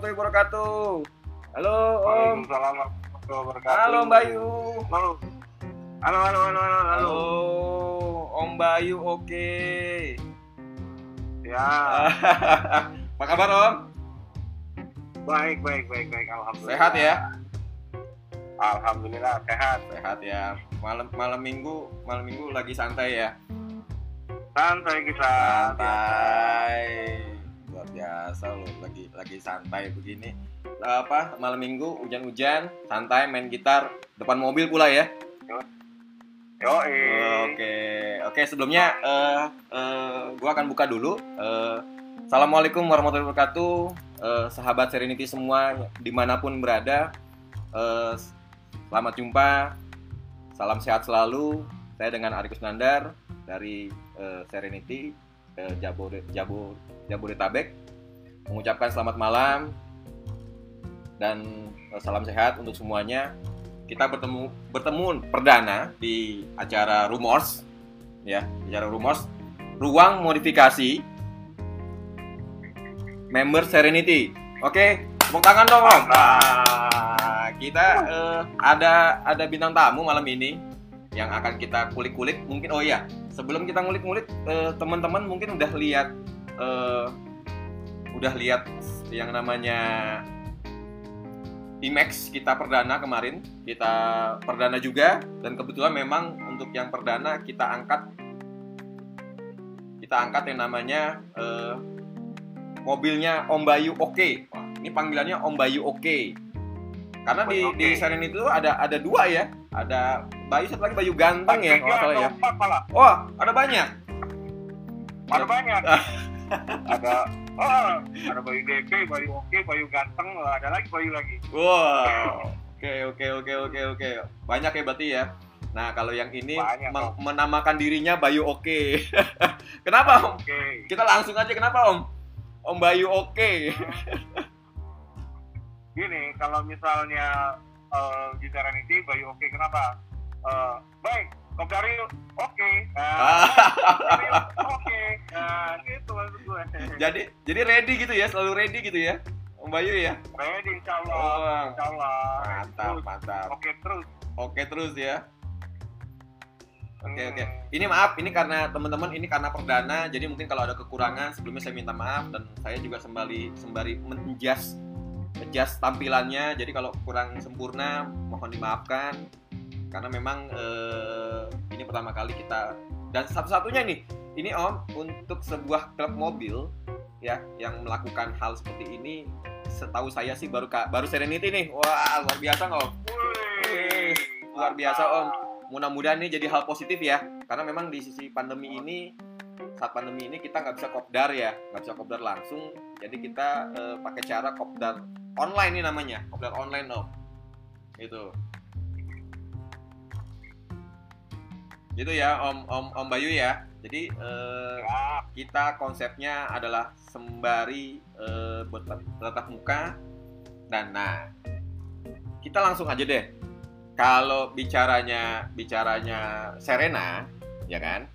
Warahmatullahi wabarakatuh. Halo Om. Waalaikumsalam warahmatullahi wabarakatuh. Halo Bayu. Halo. Halo, halo, halo, halo, halo. Halo Om Bayu, oke. Ya, Apa kabar Om? baik, baik, baik, baik. Alhamdulillah. Sehat ya? Alhamdulillah sehat. Sehat ya. Malam malam minggu malam minggu lagi santai ya. Santai kita. Santai. Luar biasa loh lagi lagi santai begini. Apa malam minggu hujan-hujan santai main gitar depan mobil pula ya. Yo, Oke, oke sebelumnya eh eh, gua akan buka dulu. Eh, Assalamualaikum warahmatullahi wabarakatuh, Eh, sahabat Serenity semua di mana pun berada. Eh, selamat jumpa, salam sehat selalu. Saya dengan Ari Kusnandar dari eh, Serenity eh, Jabode, Jabo, Jabodetabek mengucapkan selamat malam dan eh, salam sehat untuk semuanya. Kita bertemu bertemu perdana di acara Rumors ya acara Rumors. Ruang modifikasi. Member Serenity. Oke tepuk tangan dong om. Nah, kita eh, ada ada bintang tamu malam ini yang akan kita kulik-kulik. Mungkin oh ya sebelum kita ngulik-ngulik eh, teman-teman mungkin udah lihat eh, udah lihat yang namanya IMAX kita perdana kemarin, kita perdana juga dan kebetulan memang untuk yang perdana kita angkat kita angkat yang namanya eh, mobilnya Om Bayu Oke. Wah, ini panggilannya Om Bayu Oke. Karena di Bayu Oke. di Seren itu ada ada dua ya, ada Bayu satu lagi Bayu ganteng ya, kalau salah ya. Malah. Wah, ada banyak. Ada banyak. ada oh, ada Bayu DP, Bayu Oke, Bayu Ganteng, ada lagi Bayu lagi. Wow. Oke oke oke oke oke. Banyak ya berarti ya. Nah kalau yang ini Banyak, men- Om. menamakan dirinya Bayu Oke. kenapa Om? Oke. Kita langsung aja kenapa Om? Om Bayu Oke. Gini, kalau misalnya eh, di Serenity Bayu Oke, kenapa? Eh, baik, Oke. Nah, Kopdari oke. Nah, gitu maksud gue. jadi jadi ready gitu ya, selalu ready gitu ya, Om Bayu ya. Ready insya Allah. Oh, Insya Allah. mantap Terus, mantap. Oke terus. Oke terus ya. Oke Hmm. oke. Ini maaf, ini karena teman-teman ini karena perdana, jadi mungkin kalau ada kekurangan sebelumnya saya minta maaf dan saya juga sembari sembari menjas adjust tampilannya. Jadi kalau kurang sempurna mohon dimaafkan karena memang eh, ini pertama kali kita dan satu-satunya nih ini Om untuk sebuah klub mobil ya yang melakukan hal seperti ini setahu saya sih baru baru Serenity nih. Wah, luar biasa Om. Wih, Luar biasa. Om. mudah-mudahan ini jadi hal positif ya karena memang di sisi pandemi ini saat pandemi ini kita nggak bisa kopdar ya nggak bisa kopdar langsung jadi kita eh, pakai cara kopdar online ini namanya kopdar online om itu gitu ya om om om Bayu ya. Jadi eh, Ya, kita konsepnya adalah sembari eh, bertat- bertatap muka dan nah. Kita langsung aja deh. Kalau bicaranya bicaranya Serena ya kan?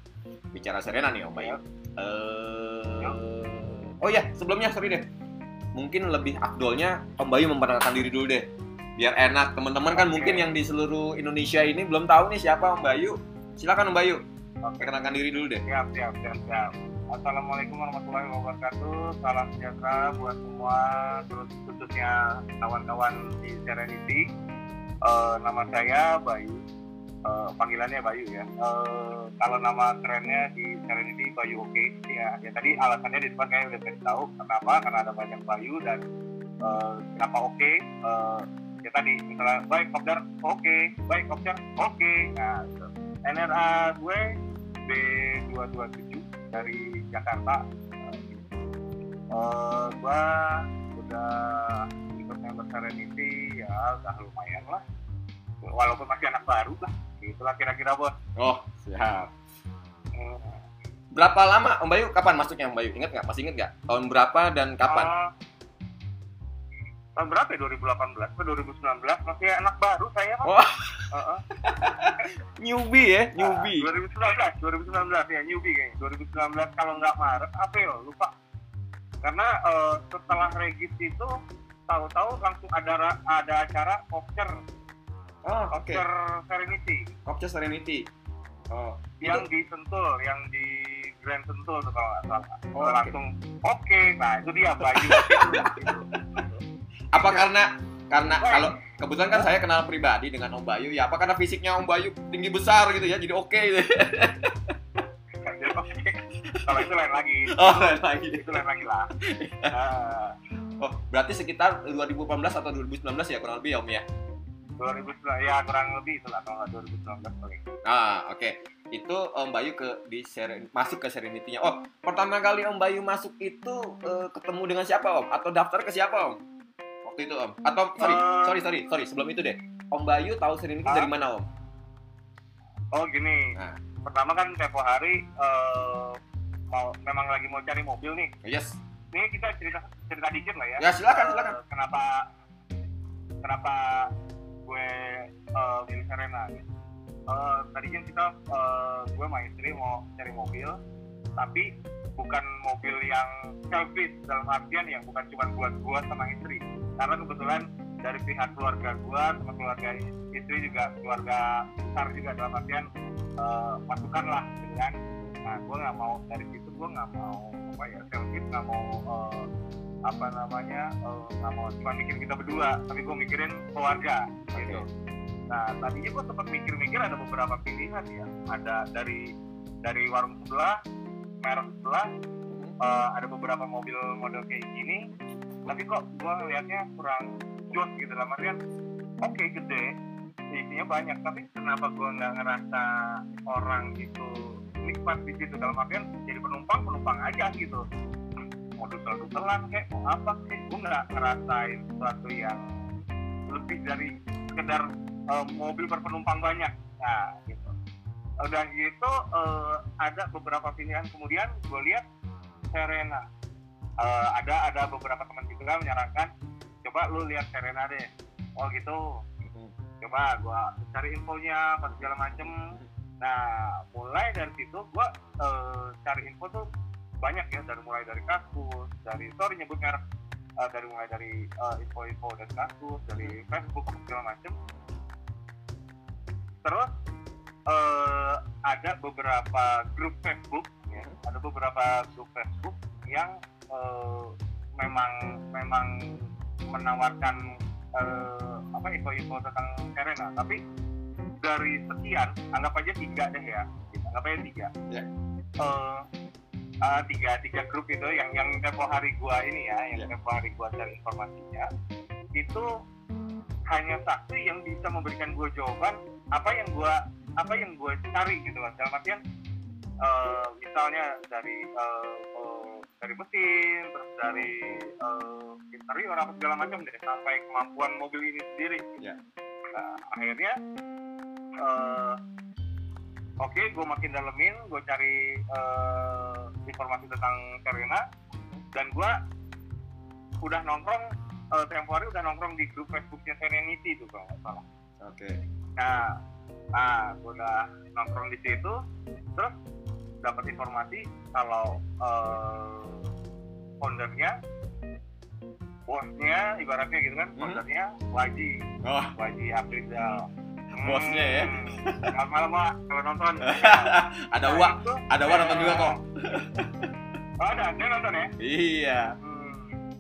Bicara Serena nih Om Bayu. Eh, Ya. oh ya sebelumnya sorry deh. Mungkin lebih afdolnya Om Bayu memperkenalkan diri dulu deh. Biar enak. Teman-teman kan mungkin yang di seluruh Indonesia ini belum tahu nih siapa Om Bayu silakan Om Bayu Oke. perkenalkan diri dulu deh siap, siap, siap, siap. Assalamualaikum warahmatullahi wabarakatuh. Salam sejahtera buat semua, terus khususnya kawan-kawan di Serenity. Eh, nama saya Bayu. Eh, panggilannya Bayu ya. Eh, kalau nama kerennya di Serenity Bayu Oke ya. Ya tadi alasannya di depan kayak udah kasih tahu kenapa karena ada banyak Bayu dan eh, kenapa oke. Eh, ya tadi misalnya baik kopdar oke, baik kopdar oke. Nah, gitu. NRA gue B227 dari Jakarta. Uh, gue udah ikut member Serenity ya udah lumayan lah. Walaupun masih anak baru lah. Itulah kira-kira bos. oh siap Hmm. berapa lama Om Bayu kapan masuknya Om Bayu ingat nggak masih ingat nggak tahun berapa dan kapan Uh, tahun berapa ya? 2018 ke 2019 masih anak baru saya kan. Wah. Heeh. newbie ya newbie 2019, 2019 ya newbie kayaknya. 2019 kalau nggak Maret, April, lupa. karena eh, setelah regis itu tahu-tahu langsung ada ada acara Kopcer Oh, oke. Kopcer Serenity Kopce Serenity. Oh, yang di Sentul yang di Grand Sentul tuh kalau nggak salah Oh, Eh, oke. langsung oke nah itu dia gitu. apa karena karena kalau kebetulan kan saya kenal pribadi dengan Om Bayu ya. Apa karena fisiknya Om Bayu tinggi besar gitu ya jadi oke gitu. Jadi, oke kalau itu lain lagi. Oh lain lagi. Itu lain lagi lah. Eh, oh berarti sekitar 2018 atau 2019 ya kurang lebih ya Om ya? 2019 ya kurang lebih itulah kalau nggak 2019 paling. Ah oke. Itu Om Bayu ke di Seren- masuk ke Serenity-nya. Oh pertama kali Om Bayu masuk itu eh, ketemu dengan siapa Om? Atau daftar ke siapa Om waktu itu Om. Atau sorry Eh. sorry sorry sorry. Sebelum itu deh. Om Bayu tahu Serenity Ah. dari mana Om? Oh gini. Nah. pertama kan tempo hari eh, mau memang lagi mau cari mobil nih. Yes. Ini kita cerita cerita dikit lah ya. Ya silakan Eh, silakan kenapa kenapa gue eh, milih Serena. Eh, tadi kan kita eh, gue sama istri mau cari mobil tapi bukan mobil yang selfish dalam artian yang bukan cuma buat gue sama istri karena kebetulan dari pihak keluarga gue sama keluarga istri juga keluarga besar juga dalam artian eh, masukan lah gitu kan. Nah gue nggak mau dari situ gue nggak mau apa ya selfish nggak mau eh, apa namanya eh, nggak mau cuma mikir kita berdua tapi gue mikirin keluarga gitu. Nah tadinya gue sempat mikir-mikir ada beberapa pilihan ya. Ada dari dari warung sebelah merek sebelah eh, ada beberapa mobil model kayak gini tapi kok gue ngelihatnya kurang jos gitu dalam artian oke gede. Isinya banyak. Tapi kenapa gue nggak ngerasa orang itu nikmat di situ? Dalam artian jadi penumpang penumpang aja gitu. Mau dusel-duselan kayak mau apa? Kayak gue nggak ngerasain sesuatu yang lebih dari sekedar eh, mobil berpenumpang banyak. Nah gitu. Udah gitu eh, ada beberapa pilihan. Kemudian gue lihat Serena Eh, ada ada beberapa teman juga menyarankan coba lu lihat Serena deh. Oh gitu. Coba gua cari infonya apa segala macem. Nah mulai dari situ gua eh, cari info tuh banyak ya dari mulai dari kasus dari sorry nyebut merek eh, dari mulai dari eh, info-info dari kasus dari Facebook apa segala macem. Terus eh, ada beberapa grup Facebook ya, ada beberapa grup Facebook yang eh, memang memang menawarkan eh, apa info-info tentang Serena tapi dari sekian anggap aja tiga deh ya anggap aja tiga Ya. Eh, ah, tiga tiga grup itu yang yang tempo hari gua ini ya yang Ya. tempo hari gua cari informasinya itu hanya satu yang bisa memberikan gua jawaban apa yang gua apa yang gua cari gitu kan dalam artian eh, misalnya dari eh, dari mesin terus dari eh, interior apa segala macam deh sampai kemampuan mobil ini sendiri. Ya. nah, akhirnya eh, oke gue makin dalemin gue cari eh, informasi tentang Serena dan gue udah nongkrong eh, tempo hari udah nongkrong di grup Facebooknya Serenity itu kalau nggak salah. Oke. Nah, nah gue udah nongkrong di situ, terus dapat informasi kalau eh, foundernya, bosnya, ibaratnya gitu kan, Hmm. foundernya Waji, oh Waji Afrizal. Bosnya ya? Selamat malam Wak, kalau nonton. ada Nah, uang ada uang nonton juga kok Oh, ada, dia nonton ya? iya Hmm,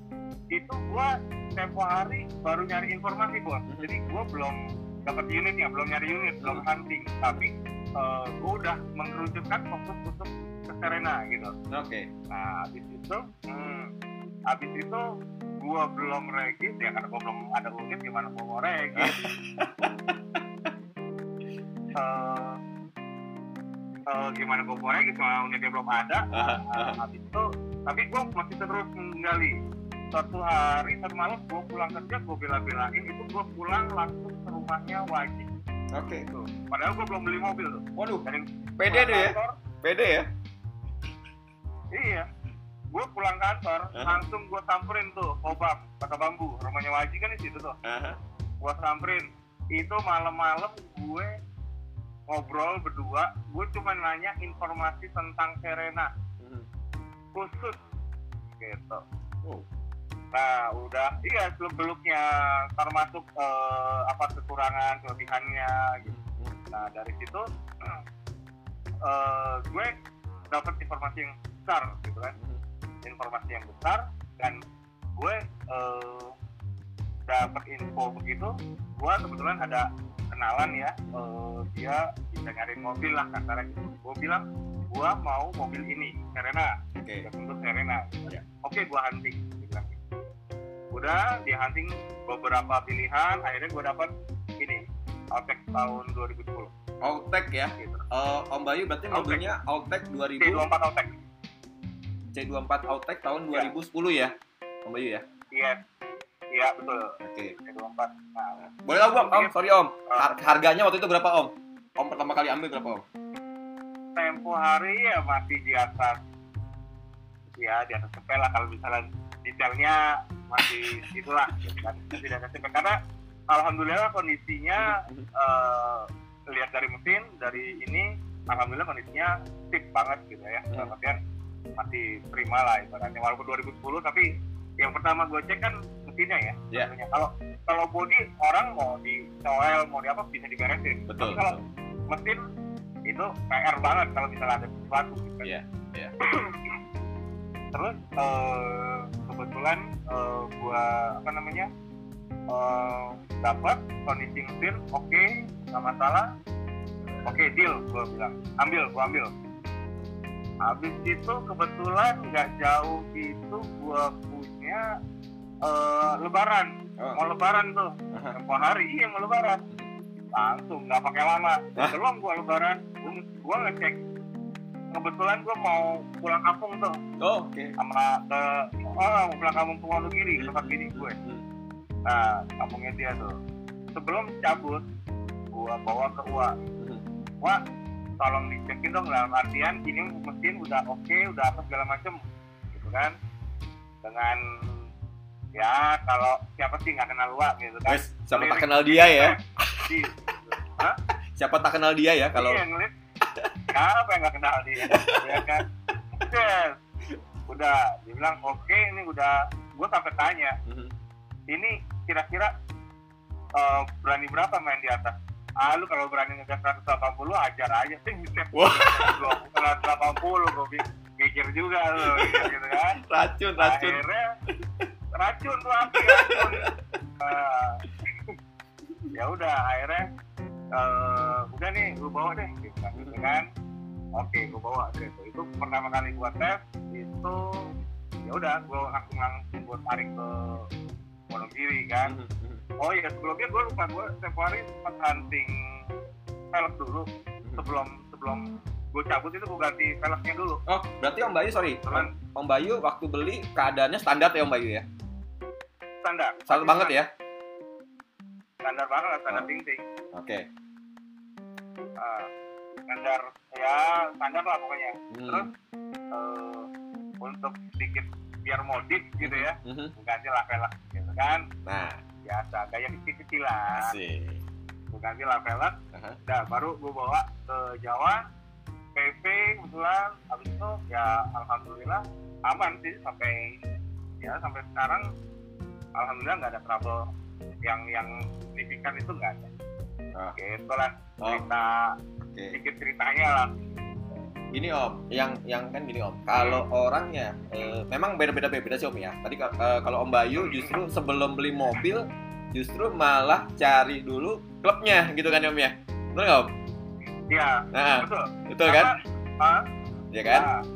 itu gua tempo hari baru nyari informasi bos Mhm. jadi gua belum dapat unitnya belum nyari unit belum hunting tapi eh, gua udah mengerucutkan fokus untuk ke Serena gitu. Oke. Nah habis itu hmm, habis itu gua belum regis ya karena gua belum ada unit gimana gua mau regis? Eh, eh, gimana gua mau regis kalau unitnya belum ada? Aha, Nah, habis itu tapi gue masih terus menggali. Suatu hari satu malam gue pulang kerja gue bela-belain itu gue pulang langsung ke rumahnya wajib oke. Gitu padahal gue belum beli mobil tuh. Waduh dari pede deh ya. pede ya? Iya. Gue pulang kantor Hah? langsung gue samperin tuh kobam kata bambu. Rumahnya wajib kan di situ tuh. Aha. gue samperin. Itu malam-malam gue ngobrol berdua gue cuma nanya informasi tentang Serena. Mhm. khusus. Gitu. Oh. Nah udah. Iya seluk beluknya termasuk eh, apa kekurangan kelebihannya gitu. Nah dari situ eh, gue dapat informasi yang besar gitu kan. Informasi yang besar dan gue eh, dapat info begitu. Gue kebetulan ada kenalan ya eh, dia bisa nyariin mobil lah kasarnya gitu gue bilang gue mau mobil ini Serena. Oke. ya untuk Serena Ya. oke gue hunting. dia bilang gitu. Udah di hunting beberapa pilihan akhirnya gue dapat ini Altex tahun 2010 Outtech ya. gitu Eh, Om Bayu berarti Outtech. mobilnya Outtech 2000 C24 Altex C24 Outtech tahun Ya. 2010 ya. Om Bayu ya. iya iya betul Oke. C24 nah Boleh tahu Om? Om, sorry Om. Ah. Har- harganya waktu itu berapa Om? Om pertama kali ambil berapa Om? tempo hari ya masih di atas ya di atas cepet lah kalau misalnya detailnya masih itulah gitu kan cepet karena alhamdulillah kondisinya eh, lihat dari mesin dari ini alhamdulillah kondisinya tip banget gitu ya Hmm. dalam artian masih prima lah ibaratnya walaupun 2010 tapi yang pertama gue cek kan mesinnya ya Ya. tentunya. kalau kalau body orang mau di coel mau di apa bisa diberesin Betul. Tapi kalau betul. mesin itu PR banget kalau misalnya ada sesuatu gitu. Iya, iya. Terus eh, kebetulan eh, gua apa namanya eh, dapat kondisi mesin oke nggak masalah. Oke deal gua bilang. Ambil gua ambil. Habis itu kebetulan nggak jauh itu gua punya eh, lebaran. Oh. mau lebaran tuh. Aha. tempo hari iya mau lebaran. Langsung nggak pakai lama. Belum gua lebaran gua ngecek kebetulan gua mau pulang kampung tuh Oh, oke. sama ke oh mau pulang kampung ke Wonogiri Hmm. tempat bini gue Hmm. nah kampungnya dia tuh sebelum cabut gua bawa ke Uwa Hmm. Wah tolong dicekin dong dalam artian ini mesin udah oke udah apa segala macem gitu kan dengan ya kalau siapa sih nggak kenal Uwa gitu kan Wes, siapa tak kenal dia ya? Di, Siapa tak kenal dia ya kalau iya ngeliat siapa yang nggak kenal dia ya kan yes. udah dia bilang oke ini udah gue sampai tanya Mhm. ini kira-kira eh, berani berapa main di atas ah lu kalau berani ngegas 180 ajar aja sih bisa Wah. 180 gue mikir juga lu gitu kan racun, racun. akhirnya racun tuh api racun Ah, ya udah akhirnya eh, udah nih gue bawa deh gitu kan, gitu kan oke gue bawa tuh. itu pertama kali gue tes itu ya udah gue langsung langsung gue tarik ke Wonogiri kan Mhm, mhm, oh iya sebelumnya gue lupa gue setiap hari sempat hunting velg dulu sebelum sebelum gue cabut itu gue ganti velgnya dulu Oh, berarti Om Bayu sorry. Cuman Om Bayu waktu beli keadaannya standar ya Om Bayu ya? standar Standar banget ya? Standar banget lah, standar Oh. ting ting Oke. Ah, standar ya standar lah pokoknya Hmm. terus eh, untuk sedikit biar modif gitu ya Mhm. ganti lah gitu kan Nah, biasa gaya kecil-kecilan asik. gue ganti lah velg Aha. udah baru gue bawa ke Jawa PP kebetulan habis itu ya alhamdulillah aman sih sampai ya sampai sekarang alhamdulillah nggak ada trouble yang yang signifikan itu nggak ada Ah. gitu lah Oh, cerita oke. sedikit ceritanya lah Gini Om, yang yang kan gini Om. Kalau orangnya eh, memang beda-beda beda sih Om ya. Tadi eh, kalau Om Bayu justru sebelum beli mobil justru malah cari dulu klubnya gitu kan Om ya. Benar nggak Om? ya Nah, betul betul kan? ah Ya kan? Mhm.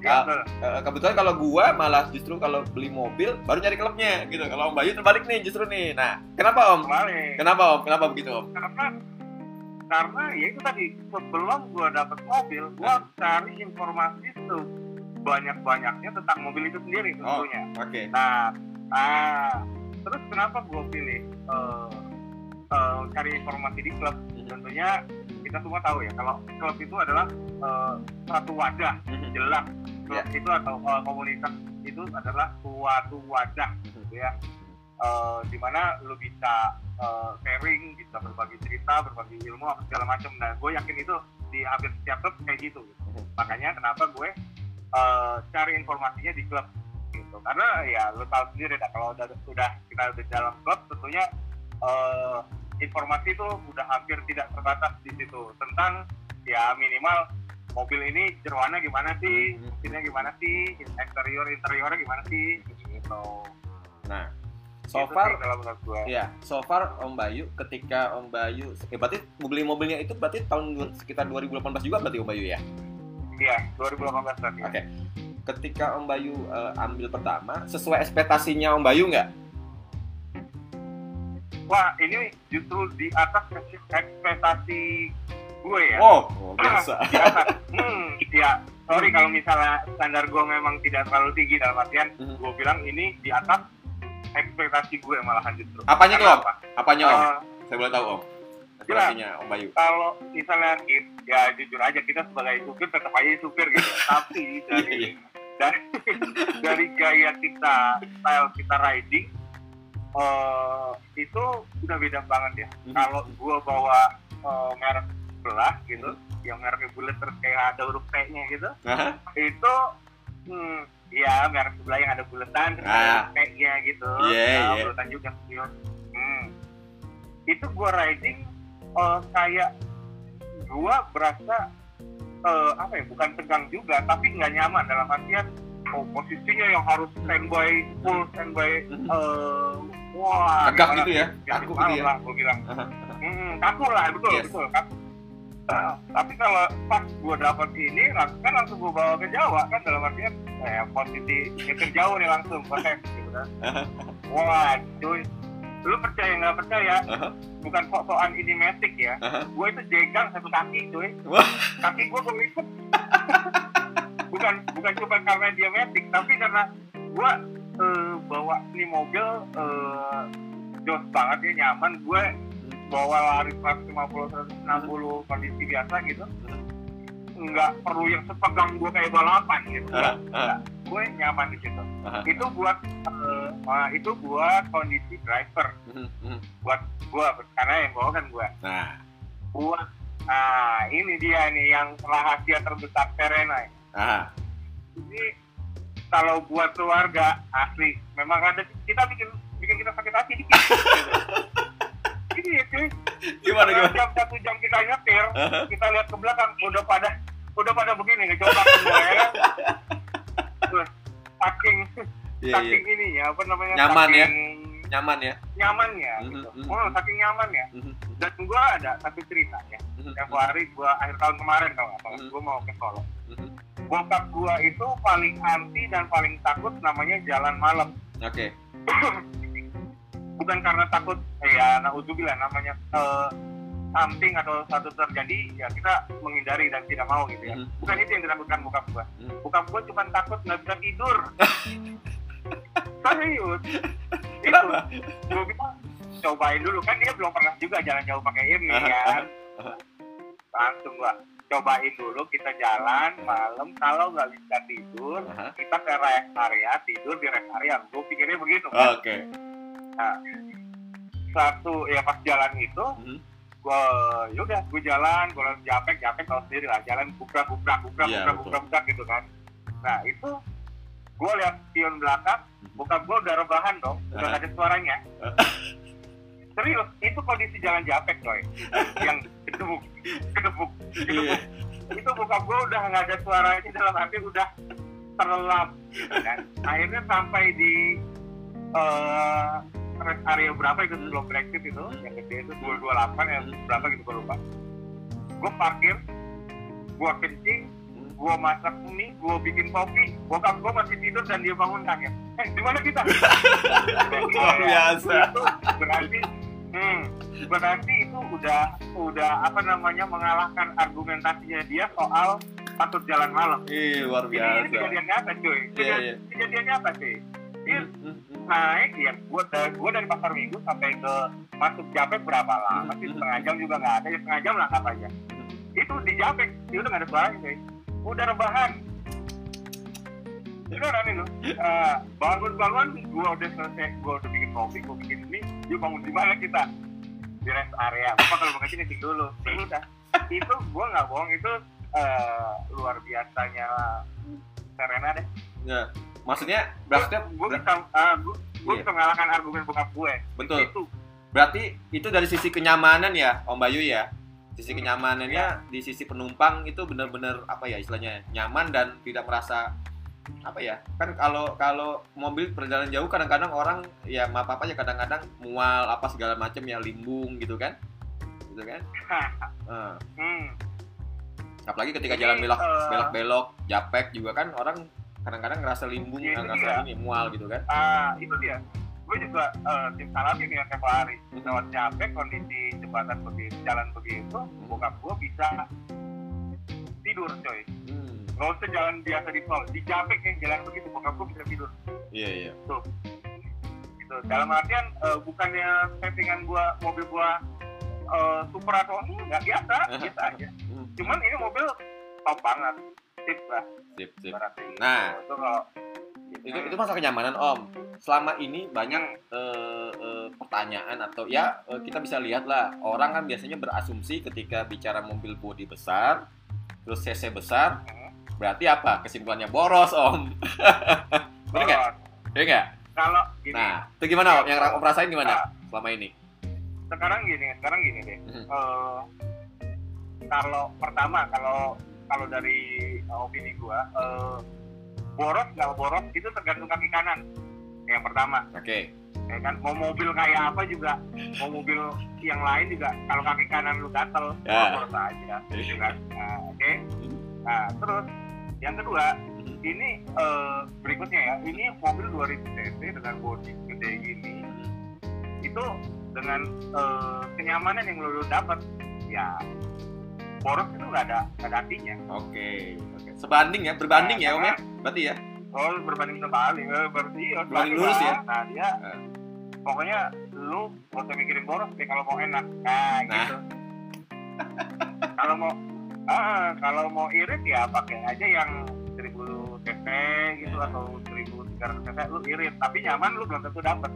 Ya, Ah. Eh, kebetulan kalau gua malah justru kalau beli mobil baru nyari klubnya gitu. Kalau Om Bayu terbalik nih justru nih. Nah, kenapa Om? kembali Kenapa Om? Kenapa begitu Om? karena karena ya itu tadi sebelum gua dapet mobil gua harus cari informasi itu banyak banyaknya tentang mobil itu sendiri Oh. tentunya Oke. nah ah terus kenapa gua pilih eh, eh, cari informasi di klub tentunya kita semua tahu ya kalau klub itu adalah eh, satu wadah Mhm. jelas klub Ya. itu atau eh, komunitas itu adalah suatu wadah gitu ya Eh, di mana lu bisa eh, sharing bisa berbagi cerita berbagi ilmu apa segala macam nah gue yakin itu di hampir setiap klub kayak gitu, gitu. Mhm. makanya kenapa gue eh, cari informasinya di klub gitu karena ya lu tahu sendiri dah kalau udah udah kita udah dalam klub tentunya eh, informasi itu udah hampir tidak terbatas di situ tentang ya minimal mobil ini jeroannya gimana sih Hmm. mesinnya gimana sih eksterior interiornya gimana sih gitu Nah, so Itu far Iya, so far Om Bayu ketika Om Bayu, eh, berarti beli mobilnya itu berarti tahun sekitar 2018 juga berarti Om Bayu ya? iya 2018 tadi Oke. Ketika Om Bayu eh, ambil pertama, sesuai ekspektasinya Om Bayu nggak? Wah ini justru di atas ekspektasi gue ya Oh, oh, biasa. di atas hmm ya sorry kalau misalnya standar gue memang tidak terlalu tinggi dalam artian Mhm. gue bilang ini di atas ekspektasi gue malahan justru Apanya tuh, Karena Om? apa? Apanya Om? Eh, Saya boleh tahu Om. Ekspektasinya Om Bayu. kalau misalnya ya jujur aja kita sebagai supir tetap aja supir gitu tapi dari Iya, dari dari gaya kita style kita riding eh itu udah beda banget ya Mhm. kalau gua bawa eh, merek sebelah gitu yang mereknya bulat terus kayak ada huruf T-nya gitu Hah? itu hmm, ya merek sebelah yang ada bulatan terus Ah. ada T-nya gitu Iya, Nah, iya. bulatan juga spion hmm. itu gua riding eh, kayak gua berasa eh, apa ya bukan tegang juga tapi nggak nyaman dalam artian oh posisinya yang harus standby full standby eh, wah Tegak gimana gitu ya? Kaku malam gitu ya? lah gua bilang. Hmm, kaku lah betul Yes. betul. Kaku Nah, tapi kalau pas gua dapat ini lang- kan langsung gua bawa ke Jawa kan dalam artian eh, posisi nyetir jauh nih langsung konten gitu kan. Wah cuy lu percaya nggak percaya? Aha. bukan sok-sokan ini metik ya. Aha. gue itu jegang satu kaki cuy. Kaki gue berikut bukan bukan cuma karena dia metik tapi karena gue eh, bawa ini mobil eh, jos banget ya nyaman gue bawa lari 150 160 kondisi biasa gitu nggak perlu yang sepegang gue kayak balapan gitu Aha. Aha. gue nyaman di situ Aha. itu buat nah, itu buat kondisi driver Mhm, mhm. buat gue karena yang bawa kan gue Nah, buat nah ini dia nih yang rahasia terbesar Serena ah, ini kalau buat keluarga asli memang ada kita bikin bikin kita sakit hati dikit gitu. ini ya cuy gimana gimana? jam satu jam kita nyetir Aha. kita lihat ke belakang udah pada udah pada begini ngecoba semua ya kan saking Iya, saking ini ya apa namanya Nyaman ya? saking Nyaman ya. nyamannya Mhm, gitu. mhm. oh saking nyamannya Mhm, dan gua ada satu ceritanya mhm, tempo hari gua akhir tahun kemarin kalau nggak salah Hmm. gua mau ke Solo mhm. Bokap gua itu paling anti dan paling takut namanya jalan malam Oke. bukan karena takut eh, ya naudzubillah namanya eh, something atau satu terjadi ya kita menghindari dan tidak mau gitu ya Mhm. bukan itu yang ditakutkan bokap gua Mhm. bokap gua cuma takut nggak bisa tidur serius itu Kenapa? gua bilang cobain dulu kan dia belum pernah juga jalan jauh pakai ini kan aha. langsung gua cobain dulu kita jalan malam kalau nggak bisa tidur Aha. kita ke rest area tidur di rest area. Gue pikirnya begitu. Kan Oke. satu ya pas jalan itu Mhm. gue yaudah gue jalan gue langsung japek japek tau sendiri lah jalan bubrak bubrak bubrak Iya, bubrak bubrak gitu kan. Nah itu gue lihat spion belakang bokap gue udah rebahan dong udah nggak ada suaranya serius itu kondisi jalan japek coy. Yang kedebuk kedebuk kedebuk itu bokap gue udah nggak ada suaranya dalam arti udah terlelap gitu kan. Akhirnya sampai di rest area berapa itu sebelum Brexit itu yang gede itu 228 yang berapa gitu gue lupa. Gue parkir gue kencing gue masak mie gue bikin kopi. Bokap gue masih tidur dan dia bangun kaget. Eh di mana kita? Luar biasa. itu berarti hmm, berarti itu udah udah apa namanya mengalahkan argumentasinya dia soal patut jalan malam. Ih, luar ini, ini biasa. kejadian nyata cuy. Iya, Kejadian- iya. kejadian nyata cuy. Dia naik ya gue gue dari pasar minggu sampai ke masuk Japek berapa lama sih Mhm. setengah jam juga nggak ada ya setengah jam lah katanya. Itu di Japek dia udah nggak ada suaranya cuy. Udah rebahan beneran itu Eh, bangun-bangun gue udah selesai gue udah bikin kopi gue bikin mie dia bangun di mana kita di rest area bapak kalau mau ke sini tinggal dulu ya udah itu gue nggak bohong itu eh, luar biasanya Serena deh. Ya. Maksudnya berarti gue bisa uh, gue gue Iya. bisa mengalahkan argumen bokap gue. Betul. Itu berarti itu dari sisi kenyamanan ya Om Bayu ya. Sisi Hmm, kenyamanannya di sisi penumpang itu benar-benar apa ya istilahnya nyaman dan tidak merasa apa ya kan kalau kalau mobil perjalanan jauh kadang-kadang orang ya maaf apa ya kadang-kadang mual apa segala macam ya limbung gitu kan gitu kan Eh, hmm, apalagi ketika Jadi, jalan belok eh, belok-belok japek juga kan orang kadang-kadang ngerasa limbung itu ngerasa dia. ini mual gitu kan ah itu dia. Gue juga uh, tim salamin ya tiap hari. Hmm. Lewat capek kondisi jembatan begitu, jalan begitu, bokap gue bisa tidur coy. hmm. Gak usah jalan biasa di tol, di capek yang jalan begitu, bokap gue bisa tidur. iya iya gitu. Dalam artian eh, bukannya settingan gua mobil gua eh, super atau enggak biasa, biasa aja. Hmm, Cuman ini mobil top banget, tip lah sip sip ibaratnya gitu. Nah. itu kalau itu itu masalah kenyamanan om selama ini banyak eh, eh, pertanyaan atau ya eh, kita bisa lihat lah orang kan biasanya berasumsi ketika bicara mobil bodi besar terus cc besar. Berarti apa? Kesimpulannya boros om. Bener nggak? Boros. ya nggak? Kalau gini, nah itu gimana om? Yang om rasain gimana selama ini? Sekarang gini, sekarang gini deh. Mhm. Eh, kalau pertama, kalau kalau dari eh, opini gua, eh, boros nggak boros itu tergantung kaki kanan. Yang pertama. oke. Ya kan? Mau mobil kayak apa juga. Mau mobil yang lain juga. Kalau kaki kanan lu gatel Ya. boros aja. Gitu kan? Nah, oke nah terus yang kedua ini eh, berikutnya ya ini mobil 2000 cc dengan bodi gede gini itu dengan eh, kenyamanan yang lu dapat ya boros itu nggak ada nggak ada artinya. Oke oke. Sebanding ya berbanding ya om ya? Berarti ya? Oh berbanding terbalik eh, berarti ya Berbanding lurus ya? nah dia Eh. pokoknya lu usah mikirin boros deh kalau mau enak. Nah, Nah. gitu. Kalau mau ah kalau mau irit ya pakai aja yang 1000 cc gitu Ya. atau 1300 cc lu irit tapi nyaman lu belum tentu dapet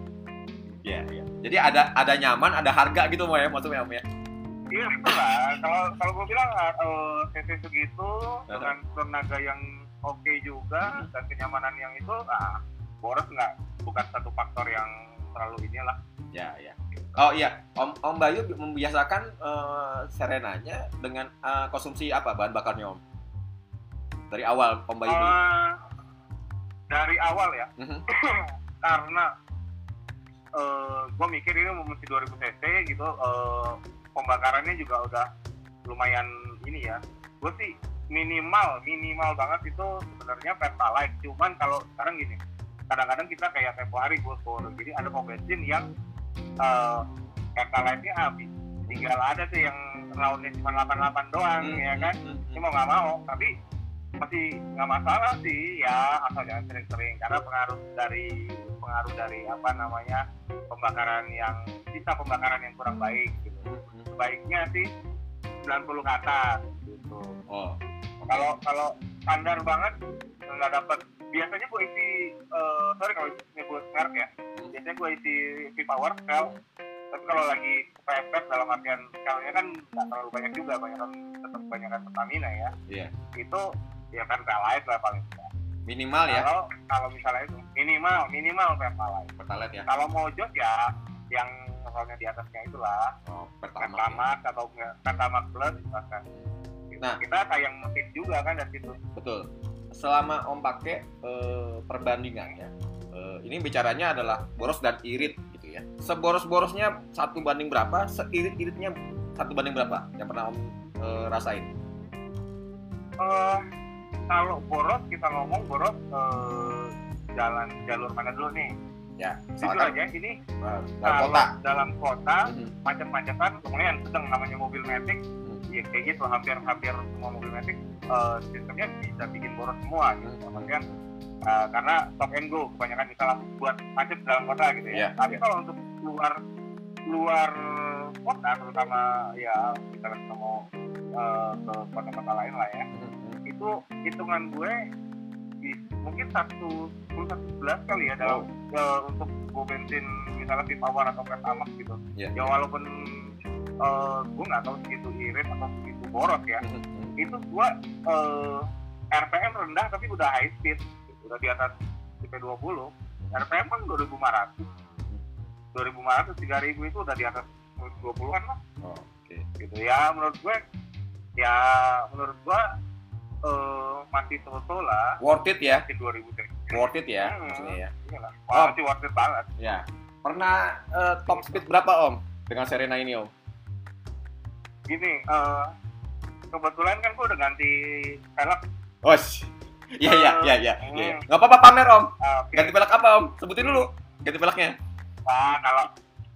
Iya, iya. Jadi ada ada nyaman, ada harga gitu mau ya maksudnya om ya. iya betul lah kalau kalau gue bilang uh, cc segitu dengan tenaga yang oke juga dan kenyamanan yang itu ah boros nggak bukan satu faktor yang terlalu inilah Ya, ya. Oh iya, Om Om Bayu membiasakan eh, Serenanya dengan eh, konsumsi apa bahan bakarnya Om? Dari awal Om Bayu. Eh, dari awal ya Mhm. karena gue mikir ini mesti 2000 cc gitu eh, pembakarannya juga udah lumayan ini ya gue sih minimal minimal banget itu sebenarnya pertalite cuman kalau sekarang gini kadang-kadang kita kayak tempo hari gue jadi ada pom bensin yang eh, pertalite-nya habis. Tinggal ada tuh yang roundnya cuma 88 doang Hmm, ya kan? hmm, ini hmm. mau nggak mau tapi masih nggak masalah sih ya asal jangan sering-sering. Karena pengaruh dari pengaruh dari apa namanya pembakaran yang sisa pembakaran yang kurang baik gitu. Hmm, hmm. sebaiknya sih 90 ke atas gitu. Oh, kalau kalau standar banget nggak dapat biasanya gue isi eh, sorry kalau nyebut merek ya biasanya gue isi V-Power Shell tapi kalau lagi kepepet dalam artian Shell-nya kan nggak terlalu banyak juga banyak tetap banyakan Pertamina ya iya. itu ya Pertalite lah paling tidak. Minimal ya Kalau kalau misalnya itu minimal minimal Pertalite. Pertalite ya. Kalau mau jos ya yang levelnya di atasnya itulah Oh, pertama. Pertamax atau enggak Pertamax Plus bahkan. Nah. kita sayang mesin juga kan dari situ. Betul. Selama Om pakai eh, perbandingannya, eh, ini bicaranya adalah boros dan irit gitu ya. Seboros-borosnya satu banding berapa? Seirit-iritnya satu banding berapa? Yang pernah Om eh, rasain? Eh kalau boros kita ngomong boros eh, jalan jalur mana dulu nih? Ya, Jujur aja ini eh, dalam kalau kota. dalam kota Mhm. macet-macetan lumayan sedang namanya mobil Matic Hmm. Ya kayak gitu hampir hampir semua mobil Matic eh, sistemnya bisa bikin boros semua gitu Hmm. kemudian eh, karena stop and go kebanyakan misalnya buat macet dalam kota gitu ya Iya, tapi iya. kalau untuk luar luar kota terutama ya misalnya kita mau eh, ke kota-kota lain lah ya Mhm. itu hitungan gue di- mungkin satu sepuluh satu sebelas kali ya dalam eh, untuk go bensin misalnya V-Power atau Pertamax gitu Iya. ya walaupun eh, gue nggak tahu segitu irit atau segitu boros ya Mhm. itu gue eh, RPM rendah tapi udah high speed udah di atas CP 20 RPM kan 2500 2500 3000 itu udah di atas 20-an lah Oh, Oke. gitu ya menurut gue ya menurut gue eh, masih so lah Worth it ya? di 2000 cc Worth it ya Hmm. maksudnya ya. Iyalah, Oh. Wah, masih worth it banget Ya. Pernah eh, top speed berapa Om dengan Serena ini Om? Gini eh, kebetulan kan gue udah ganti velg Oh, iya iya iya iya. Hmm. iya. Gak apa-apa pamer Om. Ah, oke. Ganti velg apa Om? Sebutin dulu. Ganti velgnya. Ah, kalau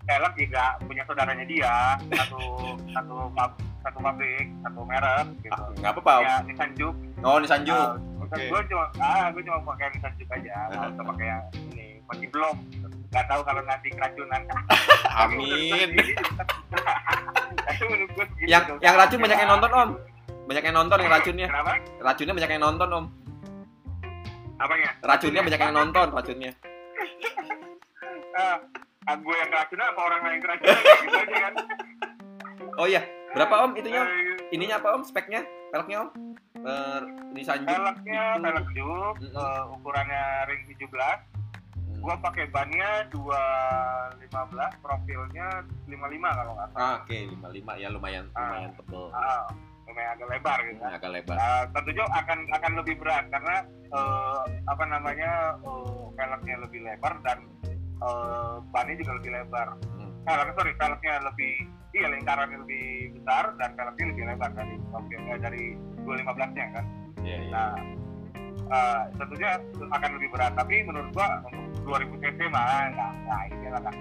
velg juga punya saudaranya dia satu satu pab- satu pabrik satu merek gitu Ah, nggak apa-apa Om. ya Nissan Juke Oh, ini Sanju. Ah, Oke. gue cuma ah gue cuma pakai Nissan Juke aja mau usah pakai yang ini masih belum nggak tahu kalau nanti keracunan Amin. Yang dong. yang racun banyak yang nonton Om. Banyak yang nonton yang racunnya. kenapa Racunnya banyak yang nonton Om. apanya Racunnya banyak yang nonton racunnya. ah ah, gue yang keracunan apa orang lain keracunan gitu aja kan Oh iya. Berapa Om itunya? Om? Eh, Ininya apa Om? Speknya? Velgnya Om? Eh, ini Sanju. velgnya velg Juke Mm-mm. eh, ukurannya ring 17 gua pakai bannya 215 profilnya 55 kalau nggak salah Ah, Oke, 55 ya lumayan lumayan tebel. ah, lumayan agak lebar gitu Ini agak lebar. Ah, tentunya akan akan lebih berat karena eh, apa namanya eh, velgnya lebih lebar dan eh, bannya juga lebih lebar Hmm. eh, sorry velgnya lebih iya lingkarannya lebih besar dan velgnya lebih lebar dari profilnya dari 215 nya kan Iya, iya. Nah, eh, tentunya akan lebih berat. Tapi menurut gua untuk 2000 cc mah nggak nggak ini lah nggak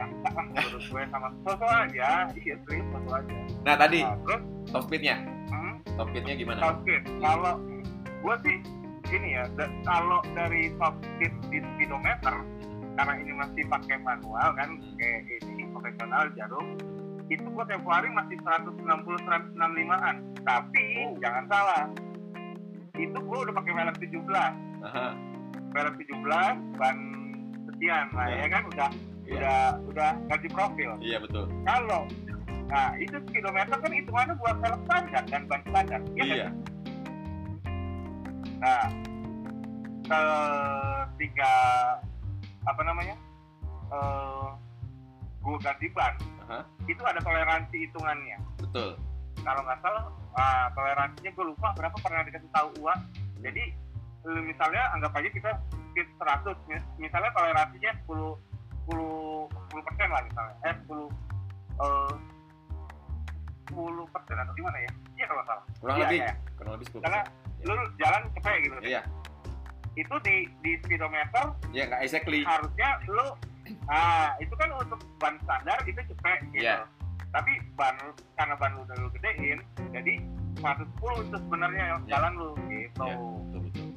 menurut gue sama sosok aja. Iya serius sosok aja. Nah, tadi Nah, terus top speednya. hmm, Top speednya gimana? top speed. Kalau gua sih ini ya, da- kalau dari top speed di speedometer karena ini masih pakai manual kan kayak ini profesional jarum itu gua tiap hari masih 160 165an tapi Oh. jangan salah itu gua udah pakai velg 17 Aha. velg 17 ban sekian lah Ya. ya kan udah Iya. udah udah ganti profil Iya betul. kalau nah itu speedometer kan hitungannya buat velg standar dan ban standar ya kan? Iya. nah ketika apa namanya eh gue ganti ban Aha. itu ada toleransi hitungannya Betul. kalau nggak salah ah, toleransinya gue lupa berapa pernah dikasih tahu uang jadi eh, misalnya anggap aja kita speed 100 mis- misalnya toleransinya 10 10 10 persen lah misalnya eh 10 eh 10 persen atau gimana ya iya kalau salah Kurang Iya, lebih. iya. Kurang lebih 10. karena lu jalan cepet gitu Iya. itu di di speedometer Iya, nggak exactly. harusnya lu ah itu kan untuk ban standar itu cepet gitu Iya. tapi ban karena ban lu udah lu gedein jadi 110 itu sebenarnya Iya. jalan lu gitu Iya, betul betul.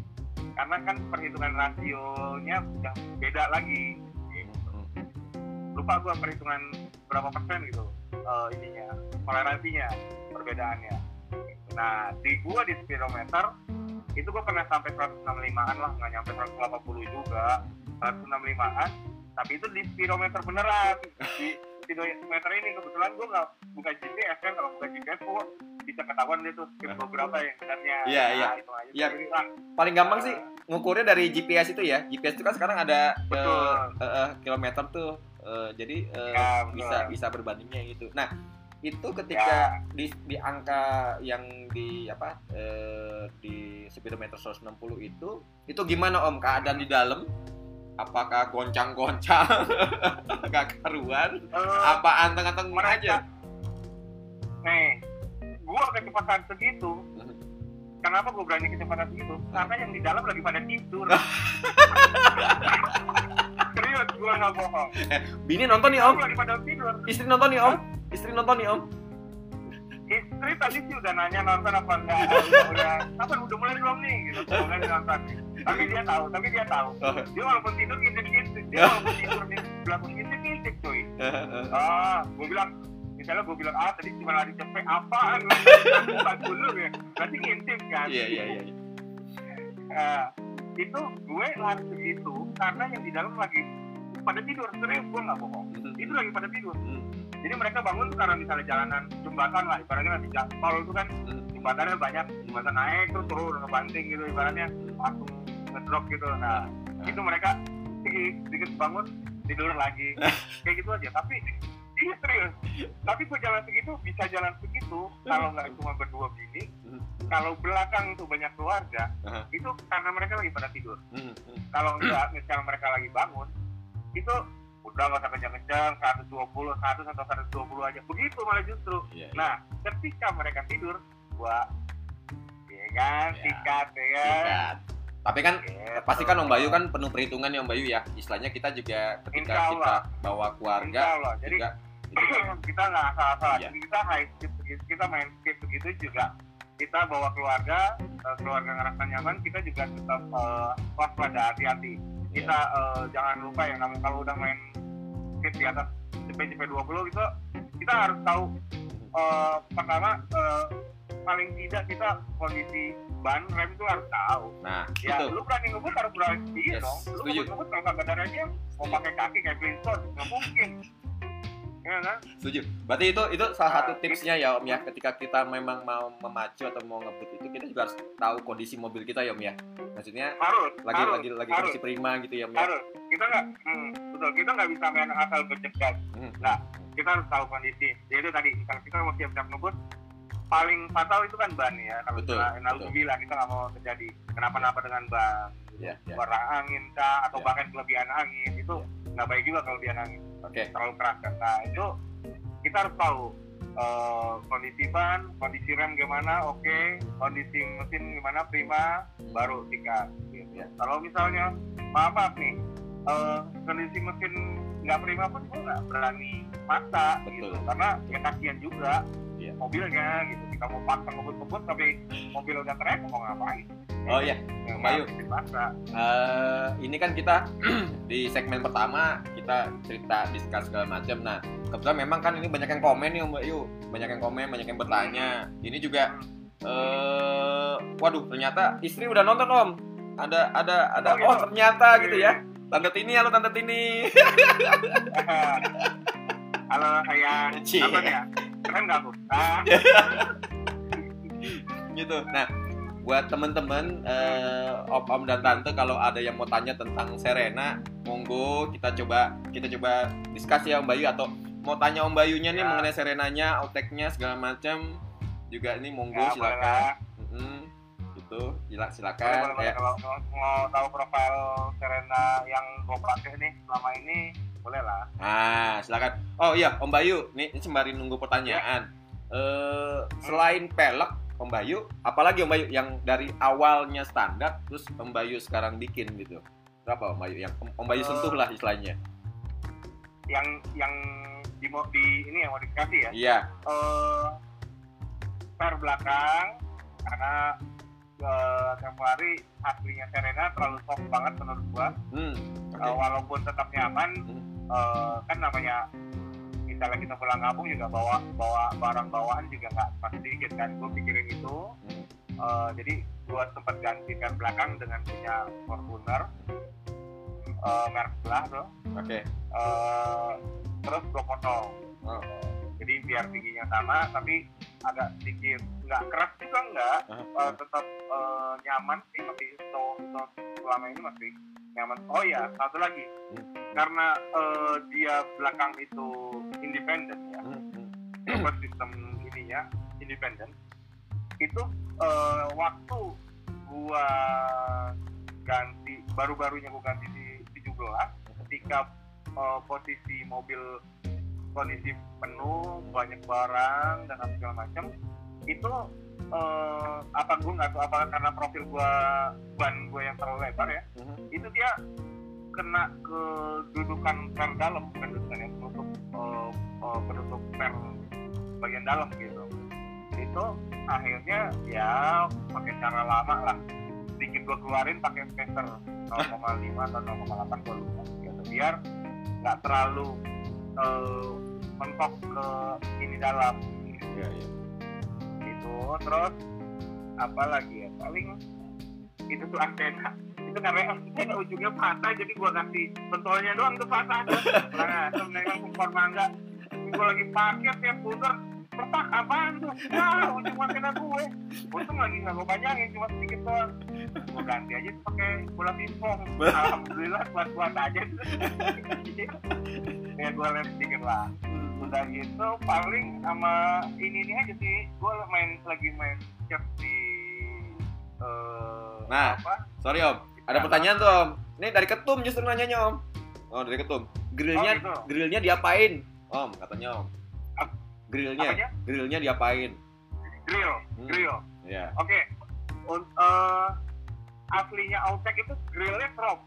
Karena kan perhitungan rasionya udah beda lagi. Lupa gua perhitungan berapa persen gitu eh, ininya toleransinya perbedaannya. Nah di gua di speedometer itu gua pernah sampai 165an lah nggak nyampe 180 juga. 165an tapi itu di speedometer beneran. Di speedometer ini kebetulan gua nggak buka GPS kan kalau buka GPS gua bisa ketahuan dia tuh speed gua berapa yang sebenarnya Iya, iya. Nah, itu aja Iya. Paling gampang sih ngukurnya dari GPS itu ya. GPS itu kan sekarang ada eh, eh, kilometer tuh. Eh, jadi eh, Ya, betul. bisa bisa berbandingnya gitu. Nah, itu ya, ketika di di angka yang di apa eh, di speedometer 160 itu itu gimana Om keadaan di dalam apakah goncang-goncang gak karuan eh, apa anteng-anteng aja nih gua kecepatan segitu kenapa gua berani kecepatan segitu? Karena yang di dalam lagi pada tidur. Serius gua nggak bohong. Bini nonton nih Om. Lagi pada tidur. Istri nonton nih Om. Istri nonton nih Om. Istri tadi sih udah nanya nonton apa enggak. Udah apa udah. Mulai belum nih? Gitu udah mulai nonton tapi dia tahu tapi dia tahu. Oh. dia walaupun tidur ngintip-ngintip. Dia walaupun tidur di belakang ngintip-ngintip cuy? Ah gue bilang misalnya gue bilang ah tadi cuma lari cepet apaan? Bukan dulu ya berarti ngintip kan? Iya iya iya Nah, itu gue lari segitu karena yang di dalam lagi pada tidur. Serius gue nggak bohong. Hmm. itu lagi pada tidur. Hmm. jadi mereka bangun karena misalnya jalanan jembatan lah ibaratnya nanti tol itu kan. Hmm. jembatannya banyak jembatan naik terus turun ngebanting gitu ibaratnya. Langsung ngedrop gitu. Nah itu mereka sedikit, sedikit bangun tidur lagi. Kayak gitu aja. Tapi iya serius tapi gue jalan segitu bisa jalan segitu kalau nggak cuma berdua bini kalau belakang itu banyak keluarga Aha. itu karena mereka lagi pada tidur Hmm. Hmm. kalau enggak misalnya mereka lagi bangun itu udah nggak usah kencang-kencang 120 100 atau 120 aja begitu malah justru Iya, iya. nah ketika mereka tidur gua ya kan Ya. sikat ya kan Sikat. Tapi kan Gitu. pasti kan Om Bayu kan penuh perhitungan ya Om Bayu ya. Istilahnya kita juga ketika kita bawa keluarga jadi juga kita nggak asal-asal Iya. jadi kita high speed begitu kita main speed begitu juga. Kita bawa keluarga eh, keluarga ngerasa nyaman kita juga tetap eh, waspada hati-hati. Kita eh, jangan lupa ya kamu kalau udah main speed di atas CP CP 20 gitu kita harus tahu eh, pertama eh, paling tidak kita kondisi ban rem itu harus tahu. Nah, ya itu. lu berani ngebut harus berani iya Yes, dong. Lu ngebut ngebut kalau kagak ada remnya mau pakai kaki kayak Flintstone nggak mungkin Setuju. Berarti itu itu salah satu Nah, tipsnya ya Om ya. Ketika kita memang mau memacu atau mau ngebut itu kita juga harus tahu kondisi mobil kita ya Om ya. Maksudnya harus lagi harus, lagi lagi harus, kondisi prima gitu ya Om ya. harus kita nggak hmm, betul kita nggak bisa main asal bercegat Hmm. nah kita harus tahu kondisi yaitu tadi misalnya kita mau siap-siap ngebut paling fatal itu kan ban ya kalau Betul, kita nauzubillah kita nggak mau terjadi kenapa-napa dengan ban Ya, ya. warna angin kah atau Ya. bahkan kelebihan angin itu nggak baik juga kelebihan angin Oke. terlalu keras kan nah itu kita harus tahu eh, kondisi ban kondisi rem gimana oke kondisi mesin gimana prima baru sikat gitu. Ya. kalau misalnya maaf maaf nih eh, kondisi mesin nggak prima pun gue nggak berani maksa Betul. gitu karena ya kasihan juga Iya. mobilnya gitu kita mau paksa ngebut-ngebut tapi mobil udah keren mau ngapain Oh iya, Ya, Om Bayu. Eh, ini kan kita di segmen pertama kita cerita discuss segala macam. Nah, kebetulan memang kan ini banyak yang komen nih Om Bayu, banyak yang komen, banyak yang bertanya. Ini juga eh waduh ternyata istri udah nonton Om. Ada ada ada Oh, gitu. oh ternyata gitu ya. Tante Tini halo Tante Tini. halo Cie. apa ya keren nggak aku ah, gitu. Nah, buat temen-temen eh, om-om dan tante kalau ada yang mau tanya tentang Serena, monggo kita coba kita coba diskus ya Om Bayu atau mau tanya Om Bayunya nih Ya. mengenai Serenanya, outeknya segala macam juga ini monggo ya, silakan. Boleh, silakan. boleh. Ya. kalau mau, tahu profil Serena yang gue pakai nih selama ini boleh lah Ah, silakan. Oh iya, Om Bayu, nih sembari nunggu pertanyaan. Eh, selain pelek, Om Bayu, apalagi Om Bayu yang dari awalnya standar, terus Om Bayu sekarang bikin gitu. Berapa Om Bayu yang Om Bayu Eh, sentuh lah istilahnya? yang yang di, di ini yang modifikasi ya Iya. eh per belakang karena hari aslinya Serena terlalu soft banget menurut gua Hmm. Oke. Eh, walaupun tetap nyaman Hmm. eh, kan namanya misalnya kita pulang kampung juga bawa bawa barang bawaan juga nggak pas sedikit kan gue pikirin itu. Eh, jadi gue sempat ganti per belakang dengan punya Fortuner eh, merek sebelah tuh Oke. Eh, terus gue potong Oh. Jadi biar tingginya sama tapi agak sedikit nggak keras juga nggak. Eh, tetap eh, nyaman sih masih so, so, selama ini masih nyaman. Oh ya satu lagi. Hmm. karena eh, dia belakang itu independen ya Hmm, hmm. sistem ininya independen itu eh, waktu gua ganti baru-barunya gua ganti di 17 ketika eh, posisi mobil kondisi penuh banyak barang dan segala macam itu eh, apa gua nggak tahu apa karena profil gua ban gua yang terlalu lebar ya Hmm. itu dia kena ke dudukan per dalam dudukan yang penutup eh, eh, penutup per bagian dalam gitu itu akhirnya ya pakai cara lama lah sedikit gua keluarin pakai spacer 0,5 atau 0,8 gua lupa gitu biar nggak terlalu eh, mentok ke ini dalam. Gitu Iya, iya. itu terus apa lagi ya paling itu tuh antena. Itu karena karena ujungnya patah jadi gua kasih pentolnya doang tuh patah. Nah sebenarnya kumpul mangga. Gua lagi parkir tiap puter. Petak apaan tuh? Wah ujung kena gue. Untung lagi nggak gue panjangin cuma sedikit doang. Gue ganti aja tuh pakai bola pingpong. Alhamdulillah kuat kuat aja. Tuh ya gue lem sedikit lah udah gitu paling sama ini ini aja sih gue main lagi main chef di eh, Nah. apa Sorry Om, ada pertanyaan tuh Om. Ini dari ketum justru nanyanya Om. Oh dari ketum. Grillnya, Oh, gitu. grillnya diapain? Om katanya Om. Grillnya, apanya? grillnya diapain? grill Hmm. grill Ya. oke Un- eh, aslinya Outback itu grillnya chrome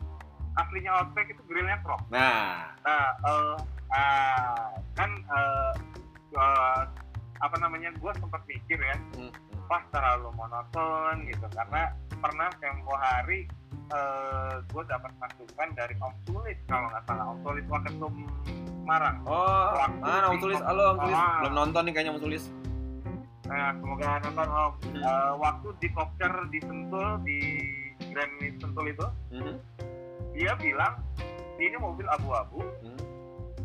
aslinya Outback itu grillnya chrome Nah, Nah, eh, ah, kan eh, eh, apa namanya? Gue sempat mikir ya, hmm, hmm. wah terlalu monoton gitu. Karena pernah tempo hari gue dapat masukan dari Om Sulis kalau nggak salah Om Sulis Waketum Marang. Oh, Waktu mana Om tulis? Halo Om. Belum nonton nih kayaknya Om tulis. Nah, semoga nonton Om. Hmm. Eh, waktu di Kopcer di Sentul di Grand Sentul itu, Mhm, dia bilang ini mobil abu-abu mhm.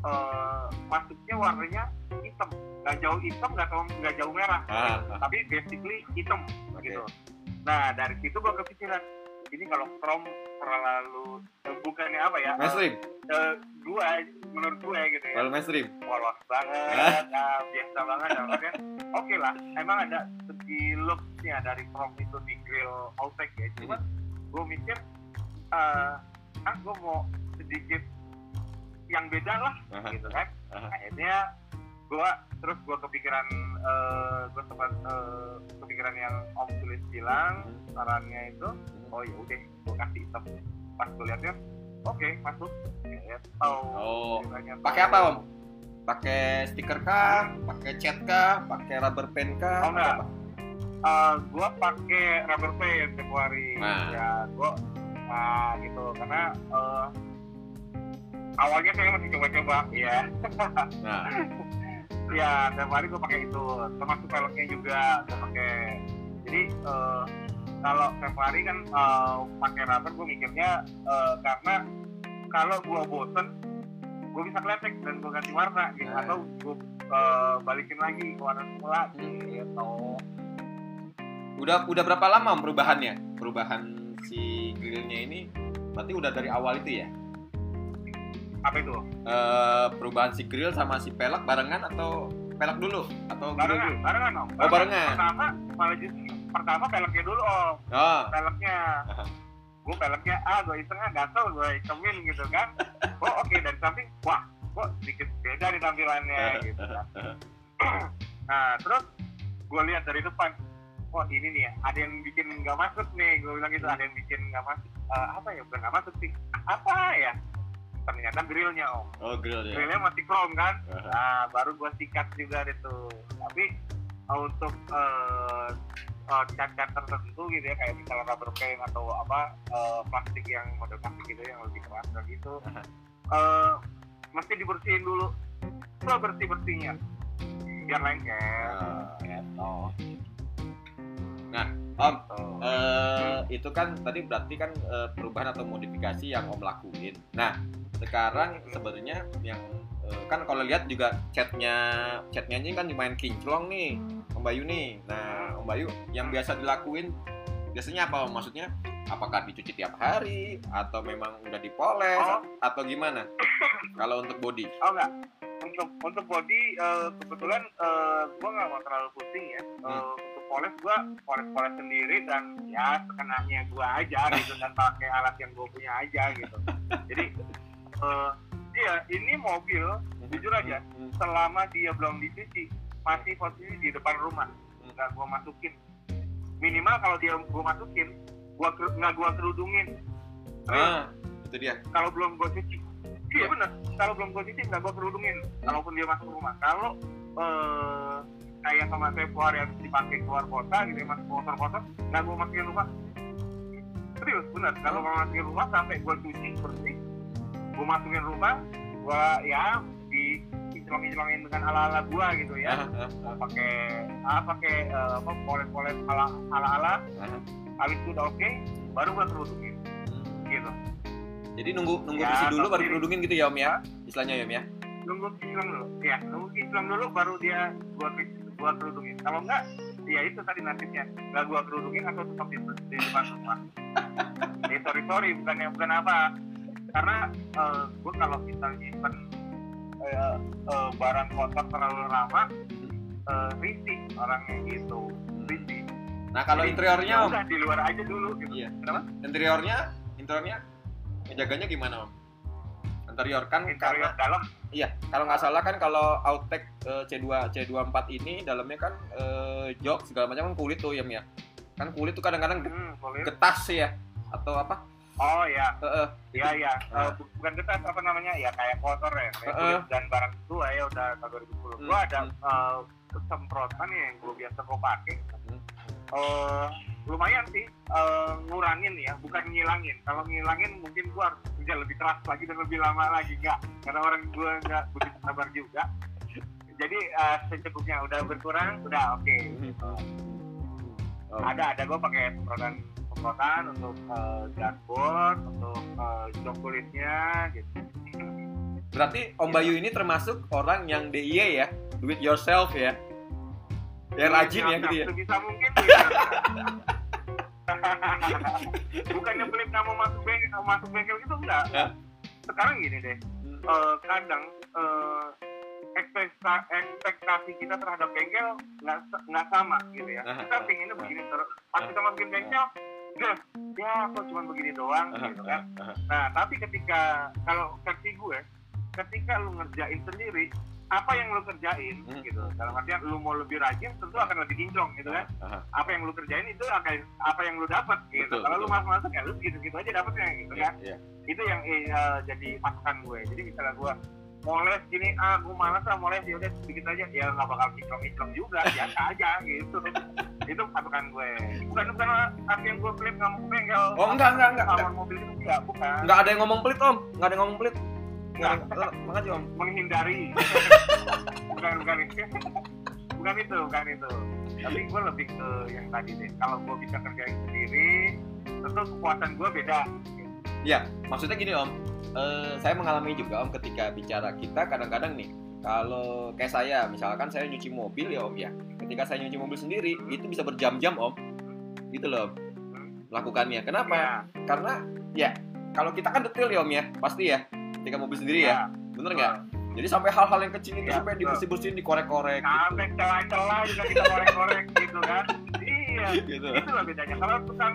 Eh, masuknya warnanya hitam. Nggak jauh hitam nggak jauh nggak jauh merah. Ah, ah, tapi basically hitam oke. gitu. Nah dari situ gua kepikiran ini kalau chrome terlalu eh, bukannya apa ya? Mainstream, eh, gua menurut gue gitu ya. Kalau mainstream. polos banget nah, biasa banget dalamnya oke lah emang ada segi looksnya dari chrome itu di grill Outback ya. Cuma gue mikir eh, ah gue mau sedikit yang beda lah gitu kan aha. akhirnya gue terus gue kepikiran eh gue sempat eh, kepikiran yang om tulis bilang sarannya itu oh ya udah gue kasih hitam pas gue liatnya oke masuk ya tahu Oh, pakai apa Om? Pakai stiker kah? Pakai cat kah? Pakai rubber band kah? Oh, enggak. Eh, gue pakai rubber band Februari Nah. ya gue nah gitu karena eh, awalnya saya masih coba-coba ya Nah, ya tiap hari gue pakai itu termasuk velgnya juga gue pakai jadi eh, kalau tiap hari kan eh, pakai rubber gue mikirnya eh, karena kalau gue bosen gue bisa kletek dan gue ganti warna gitu Nah. atau gue eh, balikin lagi ke warna semula gitu udah udah berapa lama perubahannya? Perubahan si grillnya ini berarti udah dari awal itu ya? Apa itu? Eh, perubahan si grill sama si pelek barengan atau pelek dulu? Atau grill barengan dulu? barengan om Oh, barengan. pertama malah pertama peleknya dulu om. Oh, peleknya. Gue peleknya ah gue iseng ah gatel gue hitemin gitu kan. Oh oke dari samping wah kok sedikit beda nih tampilannya gitu kan. Nah terus gue lihat dari depan wah ini nih ya, ada yang bikin nggak masuk nih. Gue bilang gitu ada yang bikin nggak masuk. Eh, apa ya? Bukan nggak masuk sih. Apa ya ternyata grillnya om oh grill ya. grillnya masih chrome kan. Nah, baru gue sikat juga tuh. Tapi uh, untuk uh, uh, cat-cat tertentu gitu ya, kayak misalnya rubber paint atau apa uh, plastik yang model plastik gitu yang lebih keras dan gitu, uh, mesti dibersihin dulu. Lo bersih bersihnya biar lengket. Gitu. Nah, Om, Gitu. eh, itu kan tadi berarti kan eh, perubahan atau modifikasi yang Om lakuin. Nah, sekarang sebenarnya yang eh, kan kalau lihat juga chatnya chatnya ini kan lumayan kinclong nih, Om Bayu nih. Nah, Om Bayu yang biasa dilakuin biasanya apa? Om? Maksudnya apakah dicuci tiap hari atau memang udah dipoles Oh. atau gimana? kalau untuk body. Oh enggak. Untuk untuk body uh, kebetulan uh, gua nggak mau terlalu pusing ya. Uh, Hmm. Untuk poles gua poles-poles sendiri dan ya sekenanya gua aja gitu dan pakai alat yang gua punya aja gitu. Jadi uh, iya ini mobil jujur aja Hmm, selama dia belum dicuci masih posisi di depan rumah nggak gua masukin minimal kalau dia gua masukin gua nggak gua kerudungin Ah, itu dia. kalau belum gue cuci iya benar kalau belum cuci nggak gue kerudungin kalaupun dia masuk rumah. Kalau eh, kayak sama Februari habis dipakai keluar kota gitu ya masuk motor kotor nggak gue masukin rumah. Serius benar kalau gue masukin rumah sampai gue cuci bersih gue masukin rumah gue ya di celong-celongin dengan ala-ala gue gitu ya. Mau pakai ah pakai eh, apa poles-poles ala ala ala habis itu udah oke baru gue kerudungin gitu Jadi nunggu nunggu Ya, bersih dulu baru kerudungin gitu ya Om ya. Istilahnya ya Om ya. nunggu kinclong dulu. Ya nunggu kinclong dulu baru dia gua gua kerudungin. Kalau enggak ya itu tadi nasibnya. Nggak gua kerudungin atau tetap di, di depan rumah. Eh sorry sorry bukan bukan apa. Karena eh, gua kalau misalnya nyimpen eh, eh, barang kotor terlalu lama eh, risih orangnya gitu. Risih. Nah, kalau interiornya ya Om, udah di luar aja dulu gitu. Iya. kenapa? Interiornya, interiornya ngejaganya gimana Om? Interior kan interior karena dalam iya, kalau nggak salah kan kalau Outtech eh, C2 C24 ini dalamnya kan eh, jok segala macam kan kulit tuh ya Om ya. Kan kulit tuh kadang-kadang hmm, boleh getas ya atau apa? oh ya Eh, eh, Iya iya, Ah. Eh, bu- bukan ketat apa namanya ya kayak kotor ya, kayak kulit dan barang tua ya udah tahun 2010. Hmm, Gua ada hmm. eh, semprotan yang gue biasa gue pakai. Hmm. Eh, lumayan sih eh, ngurangin ya, bukan ngilangin. Kalau ngilangin mungkin gua harus kerja lebih keras lagi dan lebih lama lagi enggak, karena orang gua nggak begitu sabar juga. Jadi eh, secukupnya udah berkurang, udah oke. Oh. Ada ada gue pakai semprotan semprotan untuk eh, dashboard, untuk eh, jok kulitnya gitu. Berarti Om Bayu ini termasuk orang yang DIY ya, do it yourself ya. Ya rajin ya gitu ya. Sebisa mungkin. ya. Bukannya pelit kamu masuk bengkel, masuk bengkel gitu enggak. Hah? Sekarang gini deh, eh, kadang eh, ekspekta- ekspektasi kita terhadap bengkel nggak sa- nggak sama gitu ya. Kita pinginnya begini terus. Pas kita masukin bengkel, "Duh, ya kok cuma begini doang gitu kan. Nah, tapi ketika kalau versi gue, ketika lu ngerjain sendiri, apa yang lu kerjain Hmm. gitu. Dalam artian lu mau lebih rajin, tentu akan lebih kinclong gitu kan. Aha. Apa yang lu kerjain itu akan apa yang lu dapat gitu. Betul, Kalau lu betul. masuk-masuk ya lu gitu-gitu aja dapetnya gitu Iya, kan. iya. Itu yang eh, jadi patokan gue. Jadi misalnya gue moles gini, ah gue malas lah moles ya udah sedikit aja ya nggak bakal kinclong-kinclong juga biasa aja gitu itu patokan gue bukan bukan arti yang gue pelit mau ke bengkel Oh, enggak, enggak, enggak, kamar mobil itu enggak bukan Nggak ada yang ngomong pelit Om, nggak ada yang ngomong pelit. Eh, makasih Om. menghindari. Bukan bukan. Itu bukan itu bukan itu. Tapi gue lebih ke yang tadi deh. Kalau gue bisa kerjain sendiri tentu kepuasan gue beda. Maksudnya gini Om, eh, saya mengalami juga Om ketika bicara kita kadang-kadang nih kalau kayak saya, misalkan saya nyuci mobil ya Om ya, ketika saya nyuci mobil sendiri itu bisa berjam-jam Om, gitu loh melakukannya. Kenapa? ya, Karena ya kalau kita kan detail ya Om ya, pasti ya, ketika mobil sendiri ya, bener nggak? Jadi sampai hal-hal yang kecil itu Ya, sampai dibersih-bersihin, dikorek-korek sampai gitu. celah-celah juga kita korek-korek gitu kan iya gitu. itulah bedanya kalau tukang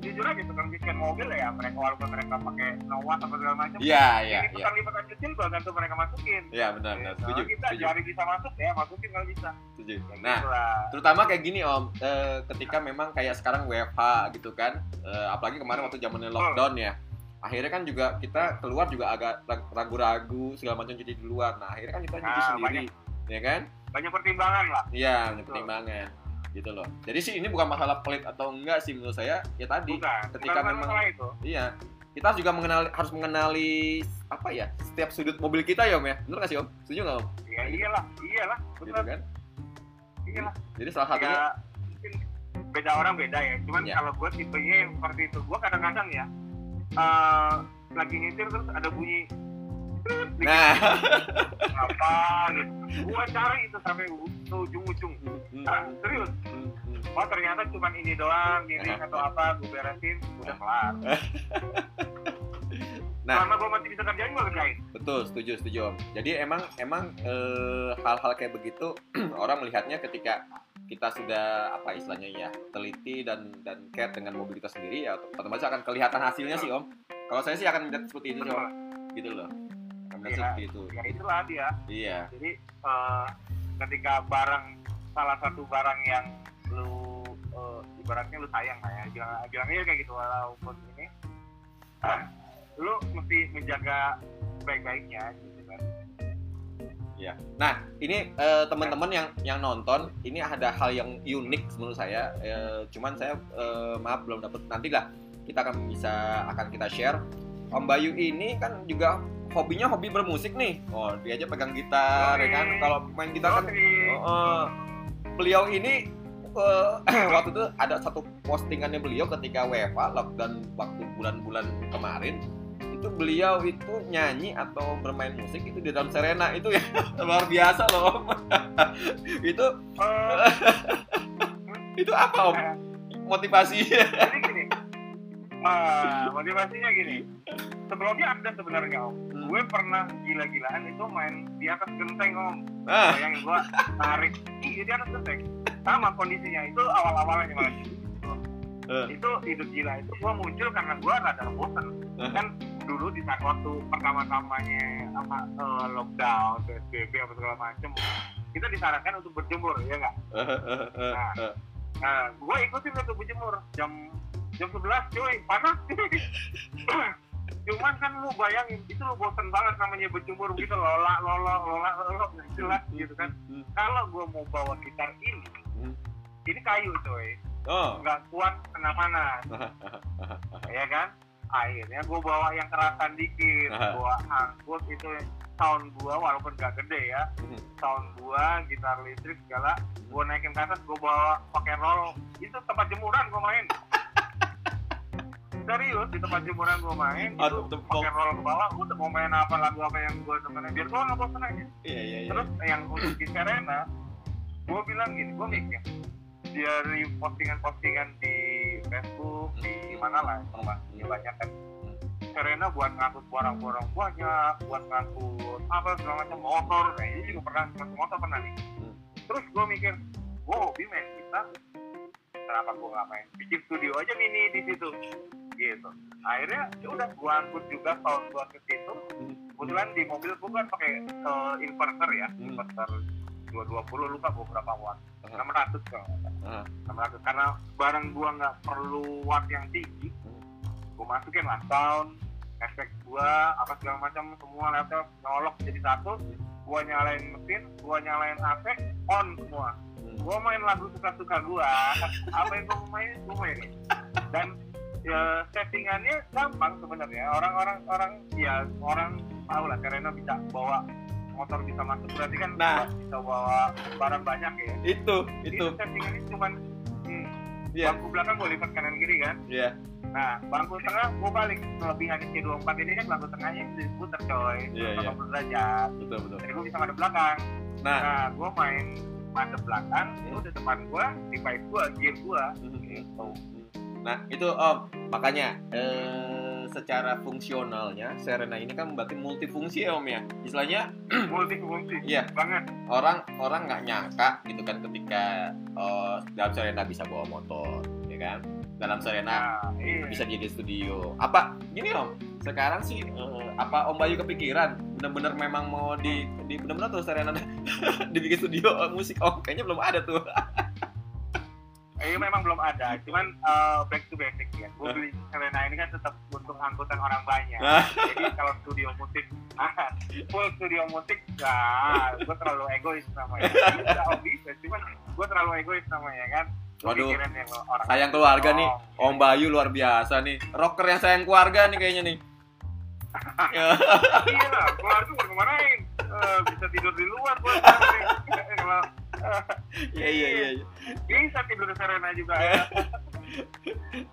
jujur aja tukang bikin mobil ya mereka walaupun mereka pakai nawat atau segala macam Iya, iya, ini iya. tukang lipatan kecil belum tentu mereka masukin Iya, benar, benar. Gitu. Setuju, kita setuju, jari bisa masuk ya masukin kalau bisa setuju. Ya Nah, gitulah. terutama kayak gini om eh, ketika memang kayak sekarang WFH gitu kan eh, apalagi kemarin waktu zamannya lockdown ya akhirnya kan juga kita keluar juga agak rag- ragu-ragu segala macam jadi di luar. Nah akhirnya kan kita nyuci Ah, sendiri ya kan? Banyak pertimbangan lah. Iya Betul. pertimbangan gitu loh. Jadi sih ini bukan masalah pelit atau enggak sih menurut saya ya tadi bukan. Ketika Bukan memang- itu. iya kita juga mengenali harus mengenali apa ya setiap sudut mobil kita ya om ya. Bener gak sih om? Setuju nggak om? Ya iyalah iyalah. Gitu betul kan? Iyalah. Jadi salah satunya ya mungkin beda orang beda ya. Cuman Iya. kalau gue tipenya yang seperti itu. Gue kadang-kadang ya eh, lagi nyetir terus ada bunyi. Nah. Apa gitu. Gue cari itu sampai u- ke ujung-ujung Ah, serius. Oh ternyata cuma ini doang gini atau apa gue beresin udah kelar. Nah. selama gue masih bisa kerjain gue kerjain. Betul, setuju, setuju Om. Jadi emang emang eh, hal-hal kayak begitu orang melihatnya ketika kita sudah apa istilahnya ya teliti dan dan care dengan mobil kita sendiri ya otomatis akan kelihatan hasilnya sih Om. Kalau saya sih akan melihat seperti itu sih Om. Gitu loh. Akan Iya. seperti itu. ya itulah dia Iya. jadi eh, ketika barang salah satu barang yang lu eh, ibaratnya lu sayang lah ya bilang bilangnya kayak gitu walaupun ini ah, lu mesti menjaga baik-baiknya gitu kan Nah, ini eh, teman-teman yang yang nonton, ini ada hal yang unik menurut saya. Eh, cuman saya eh, maaf belum dapat. Nanti lah kita akan bisa akan kita share. Om Bayu ini kan juga hobinya hobi bermusik nih. Oh, dia aja pegang gitar ya kan. Kalau main gitar kan oh, eh, beliau ini eh, waktu itu ada satu postingannya beliau ketika WFA lockdown waktu bulan-bulan kemarin itu beliau itu nyanyi atau bermain musik itu di dalam Serena itu ya. Luar biasa loh Om. itu Eh, itu apa om? Motivasi. Jadi gini ah, motivasinya gini. Sebelumnya ada sebenarnya om. Hmm. gue pernah gila-gilaan itu main di atas genteng om. Ah. Bayangin gue tarik. Di atas genteng. Sama kondisinya itu awal-awalnya malah Eh. itu hidup gila itu gue muncul karena gue rada bosan Eh. kan dulu di saat waktu pertama-tamanya apa eh, lockdown psbb apa segala macem kita disarankan untuk berjemur ya nggak? Nah gue ikutin untuk berjemur. Jam jam 11 cuy panas cuman kan lu bayangin itu lu bosen banget namanya berjemur gitu lola lola lola lola jelas gitu kan. Kalau gue mau bawa gitar ini Hmm. ini kayu coy oh. Nggak kuat kena panas ya kan? Akhirnya gue bawa yang kerasan dikit. Gue angkut itu sound gue walaupun gak gede ya. Sound gue gitar listrik segala gue naikin ke atas gue bawa pakai roll. Itu tempat jemuran gue main. Serius di tempat jemuran gue main itu pakai roll ke bawah udah mau main apa lagu apa yang gue temenin biar gue nggak bosan aja. Iya iya iya. Terus yang untuk di Serena gue bilang gini gue mikir dari postingan-postingan di Facebook di mana lah informasinya banyak kan. Serena buat ngangkut barang-barang banyak buat ngangkut apa segala macam motor. Kayak ini juga pernah ngangkut motor pernah nih. Hmm. terus gue mikir gue hobi main gitar kenapa gue nggak main? Bikin studio aja mini di situ. Gitu. Akhirnya ya udah gue angkut juga tahun gue ke situ. Hmm. kebetulan di mobil gue kan pakai eh, inverter ya Hmm. inverter 220 lupa gue berapa watt Aha. 600 kalau Ah. salah. 600 karena barang gua nggak perlu watt yang tinggi Hmm. gua masukin lah sound efek gua apa segala macam semua laptop nyolok jadi satu gua nyalain mesin gua nyalain AC on semua Hmm. gua main lagu suka-suka gua apa yang gua main gua mainin dan ya settingannya gampang sebenarnya orang-orang orang ya orang tahu lah karena bisa bawa motor bisa masuk berarti kan Nah. bisa bawa barang banyak ya? Itu itu. itu settingannya cuma hmm, Iya. bangku belakang gue lipat kanan kiri kan? Iya. Nah bangku tengah gue balik. Kelebihan C24 ini kan bangku tengahnya bisa diputer coy. Iya, iya. 80 derajat. Betul betul. Jadi gue bisa ngadep belakang. Nah. Nah gue main ngadep belakang itu di depan gue device gue gear gue gitu Nah, itu Om, makanya eh, secara fungsionalnya Serena ini kan berarti multifungsi ya Om ya. Istilahnya multi fungsi Iya. banget orang orang nggak nyangka gitu kan ketika oh, dalam Serena bisa bawa motor, ya kan? Dalam Serena nah iya bisa jadi studio. Apa gini Om? Sekarang sih eh, apa Om Bayu kepikiran bener-bener memang mau di, di bener-bener tuh Serena dibikin studio musik Om kayaknya belum ada tuh. Iya memang belum ada, cuman eh, back to basic ya. Gue beli Serena ini kan tetap untuk angkutan orang banyak. Hah? Jadi kalau studio musik, full studio musik, nah, gue terlalu egois namanya. Bisa om bisa, cuman gue terlalu egois namanya kan. Waduh, yang orang sayang keluarga nih. Oh, Om Bayu luar biasa nih. Rocker yang sayang keluarga nih kayaknya nih. Ya. Iya lah, keluar tuh kemanain? Eh, bisa tidur di luar gue. Kalau Iya iya iya. iya. bisa tidur di Serena juga ya.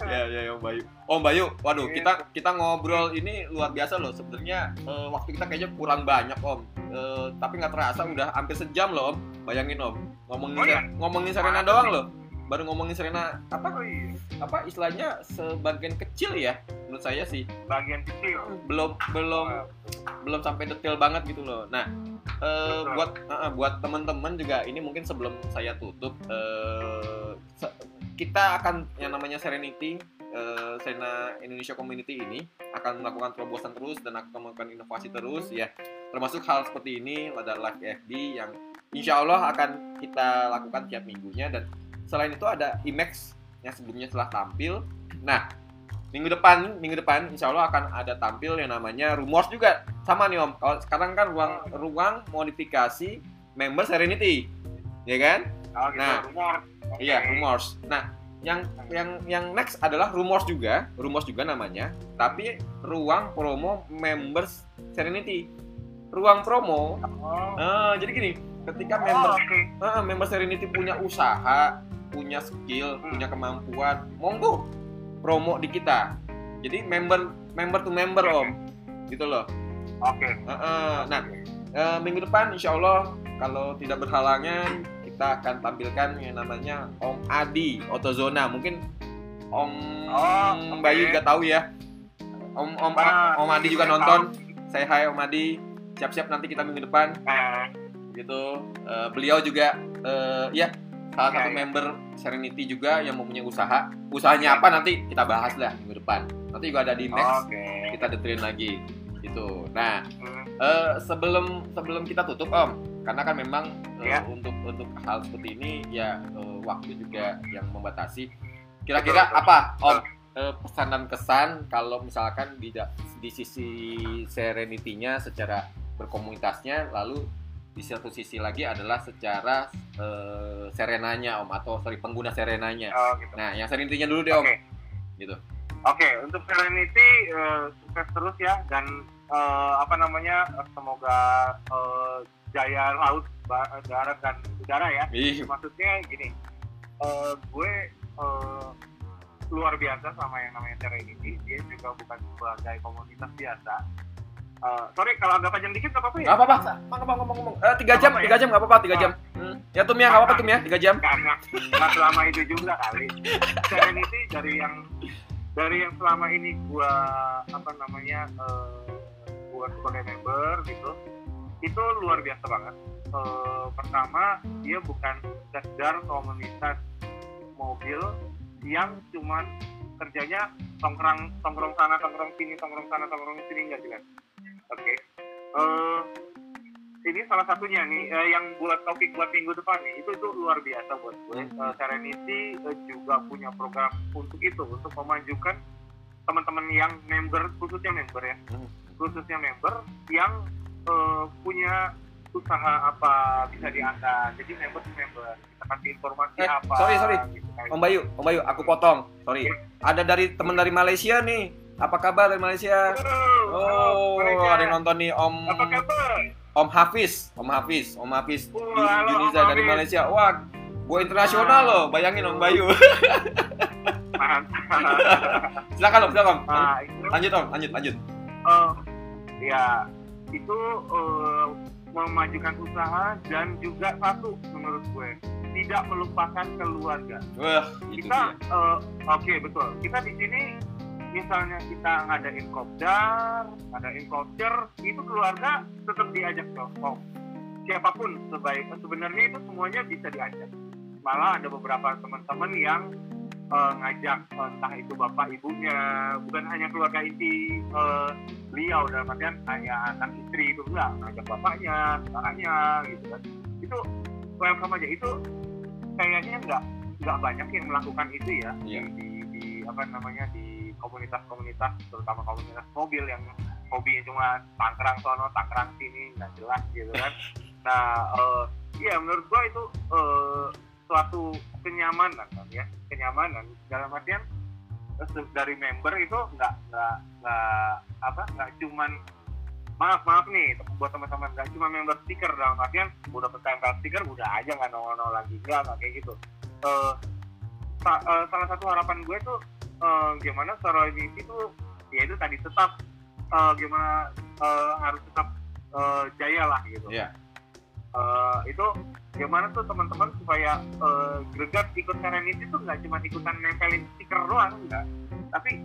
Ya ya Om Bayu. Om Bayu, waduh Iya. kita kita ngobrol ini luar biasa loh. Sebenarnya eh, waktu kita kayaknya kurang banyak Om. Eh, tapi nggak terasa udah hampir sejam loh Om. Bayangin Om. Ngomongin Oh, iya? ngomongin Serena doang loh. Baru ngomongin Serena apa Oh iya, apa istilahnya sebagian kecil ya menurut saya sih. bagian kecil. Belum belum belum sampai detail banget gitu loh. Nah, eh, Betul. buat eh, buat teman-teman juga ini mungkin sebelum saya tutup se- kita akan yang namanya Serenity eh, Serena Indonesia Community ini akan melakukan terobosan terus dan akan melakukan inovasi terus ya. Termasuk hal seperti ini ada live FB yang insya Allah akan kita lakukan tiap minggunya dan selain itu ada IMAX yang sebelumnya telah tampil. Nah, minggu depan minggu depan insya Allah akan ada tampil yang namanya Rumors juga. Sama nih om. Kalau sekarang kan ruang ruang modifikasi member Serenity. Ya kan? Oh gitu, Nah. rumor. Oke. iya Rumors. Nah yang yang yang next adalah Rumors juga. Rumors juga namanya. Tapi ruang promo members Serenity. Ruang promo. Oh, eh, jadi gini ketika oh, member oke. eh, member Serenity punya usaha punya skill, Hmm. punya kemampuan, monggo promo di kita. Jadi member member to member om, gitu loh. Oke. Heeh. Nah eh, minggu depan insya Allah kalau tidak berhalangan kita akan tampilkan yang namanya Om Adi Otozona. Mungkin Om Oh, oke. Bayu juga tahu ya. Om Om Mana Om Adi juga yang nonton. tahu? Saya hai Om Adi. Siap-siap nanti kita minggu depan Eh, gitu. Eh, beliau juga eh, ya salah Iya, satu iya. member Serenity juga yang mempunyai usaha. Usahanya apa nanti kita bahas lah minggu depan. Nanti juga ada di next Oke. kita detailin lagi gitu. Nah, Hmm, eh, sebelum sebelum kita tutup Om, karena kan memang eh, Ya. untuk untuk hal seperti ini ya eh, waktu juga yang membatasi. Kira-kira apa Om eh, pesan dan kesan kalau misalkan di di sisi Serenity-nya secara berkomunitasnya lalu di satu sisi lagi adalah secara eh, serenanya Om atau sorry pengguna serenanya. Oh, gitu. Nah, yang Serenity-nya dulu deh Om. Gitu. Oke, untuk Serenity eh, sukses terus ya dan eh, apa namanya semoga eh, jaya laut, darat dan udara ya. Ih, Maksudnya gini, eh, gue eh, luar biasa sama yang namanya Serenity. Dia juga bukan sebagai komunitas biasa. Eh, sorry kalau agak panjang dikit nggak apa-apa ya? Nggak apa-apa, ngomong ngomong ngomong. Eh, tiga jam, tiga jam nggak apa-apa, tiga jam. Hmm. Ya tuh Mia nggak apa-apa tuh Mia, tiga jam. karena nggak selama itu juga kali Serenity dari yang dari yang selama ini gua apa namanya eh, gua sebagai member gitu itu luar biasa banget Eh, pertama dia bukan sekedar komunitas mobil yang cuman kerjanya tongkrong tongkrong sana tongkrong sini tongkrong sana tongkrong sini enggak jelas. Oke. Eh, ini salah satunya nih eh, yang buat topik buat minggu depan nih. Itu itu luar biasa buat gue. Eh, Serenity eh, juga punya program untuk itu untuk memajukan teman-teman yang member khususnya member ya. Hmm. khususnya member yang eh, punya usaha apa bisa diangkat jadi member to member kita kasih informasi Eh, apa sorry, sorry. gitu kan. Om Bayu, Om Bayu, aku potong. Sorry. Ada dari teman dari Malaysia nih. Apa kabar dari Malaysia? Oh, mereka. ada yang nonton nih Om apa kabar Om Hafiz, Om Hafiz, Om Hafiz halo, Yuniza Om dari. Malaysia. Wah, gue internasional loh. Bayangin Om Bayu. silakan Om, silakan Om. nah Lanjut Om, lanjut, lanjut. eh, ya itu eh, memajukan usaha dan juga satu menurut gue tidak melupakan keluarga. Wah, kita eh, oke betul. Kita di sini misalnya kita ngadain kopdar ngadain culture itu keluarga tetap diajak dong siapa pun sebaik sebenarnya itu semuanya bisa diajak. Malah ada beberapa teman-teman yang eh, ngajak eh, entah itu bapak ibunya bukan hanya keluarga inti eh, beliau dalam artian hanya anak istri itu enggak ngajak bapaknya saudaranya gitu kan. Itu welcome aja. Itu kayaknya nggak nggak banyak yang melakukan itu ya Iya. di, di, di apa namanya di komunitas-komunitas terutama komunitas mobil yang hobinya cuma tangkrang sono tangkrang sini nggak jelas gitu kan. Nah eh, iya menurut gua itu eh, suatu kenyamanan kan ya. Kenyamanan. Dalam artian eh, dari member itu nggak nggak nggak apa nggak cuman maaf maaf nih buat teman-teman. Nggak cuma member stiker dalam artian udah ketempel stiker udah aja nggak nongol nongol lagi. Nggak kayak gitu. Eh, sa- eh, salah satu harapan gue tuh eh, gimana Serenity itu ya itu tadi tetap eh, gimana eh, harus tetap eh, jaya lah gitu. Iya. Eh, itu gimana tuh teman-teman supaya eh, greget ikut Serenity tuh nggak cuma ikutan nempelin stiker doang enggak tapi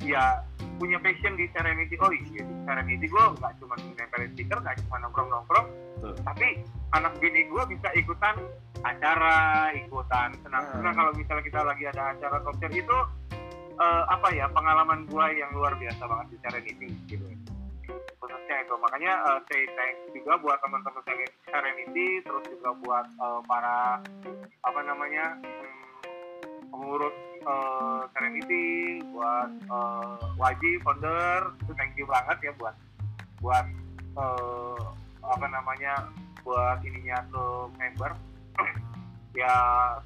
ya punya passion di Serenity oh iya di Serenity gue nggak cuma nempelin stiker nggak cuma nongkrong-nongkrong. Betul. tapi anak bini gue bisa ikutan acara ikutan senang-senang Hmm. kalau misalnya kita lagi ada acara konser itu eh, apa ya pengalaman gue yang luar biasa banget di Serenity gitu khususnya itu. Makanya eh, say thanks juga buat teman-teman Seren- Serenity terus juga buat eh, para apa namanya hmm, pengurus eh, Serenity buat eh, Waji founder. Itu thank you banget ya buat buat eh, apa namanya buat ininya ke member. Ya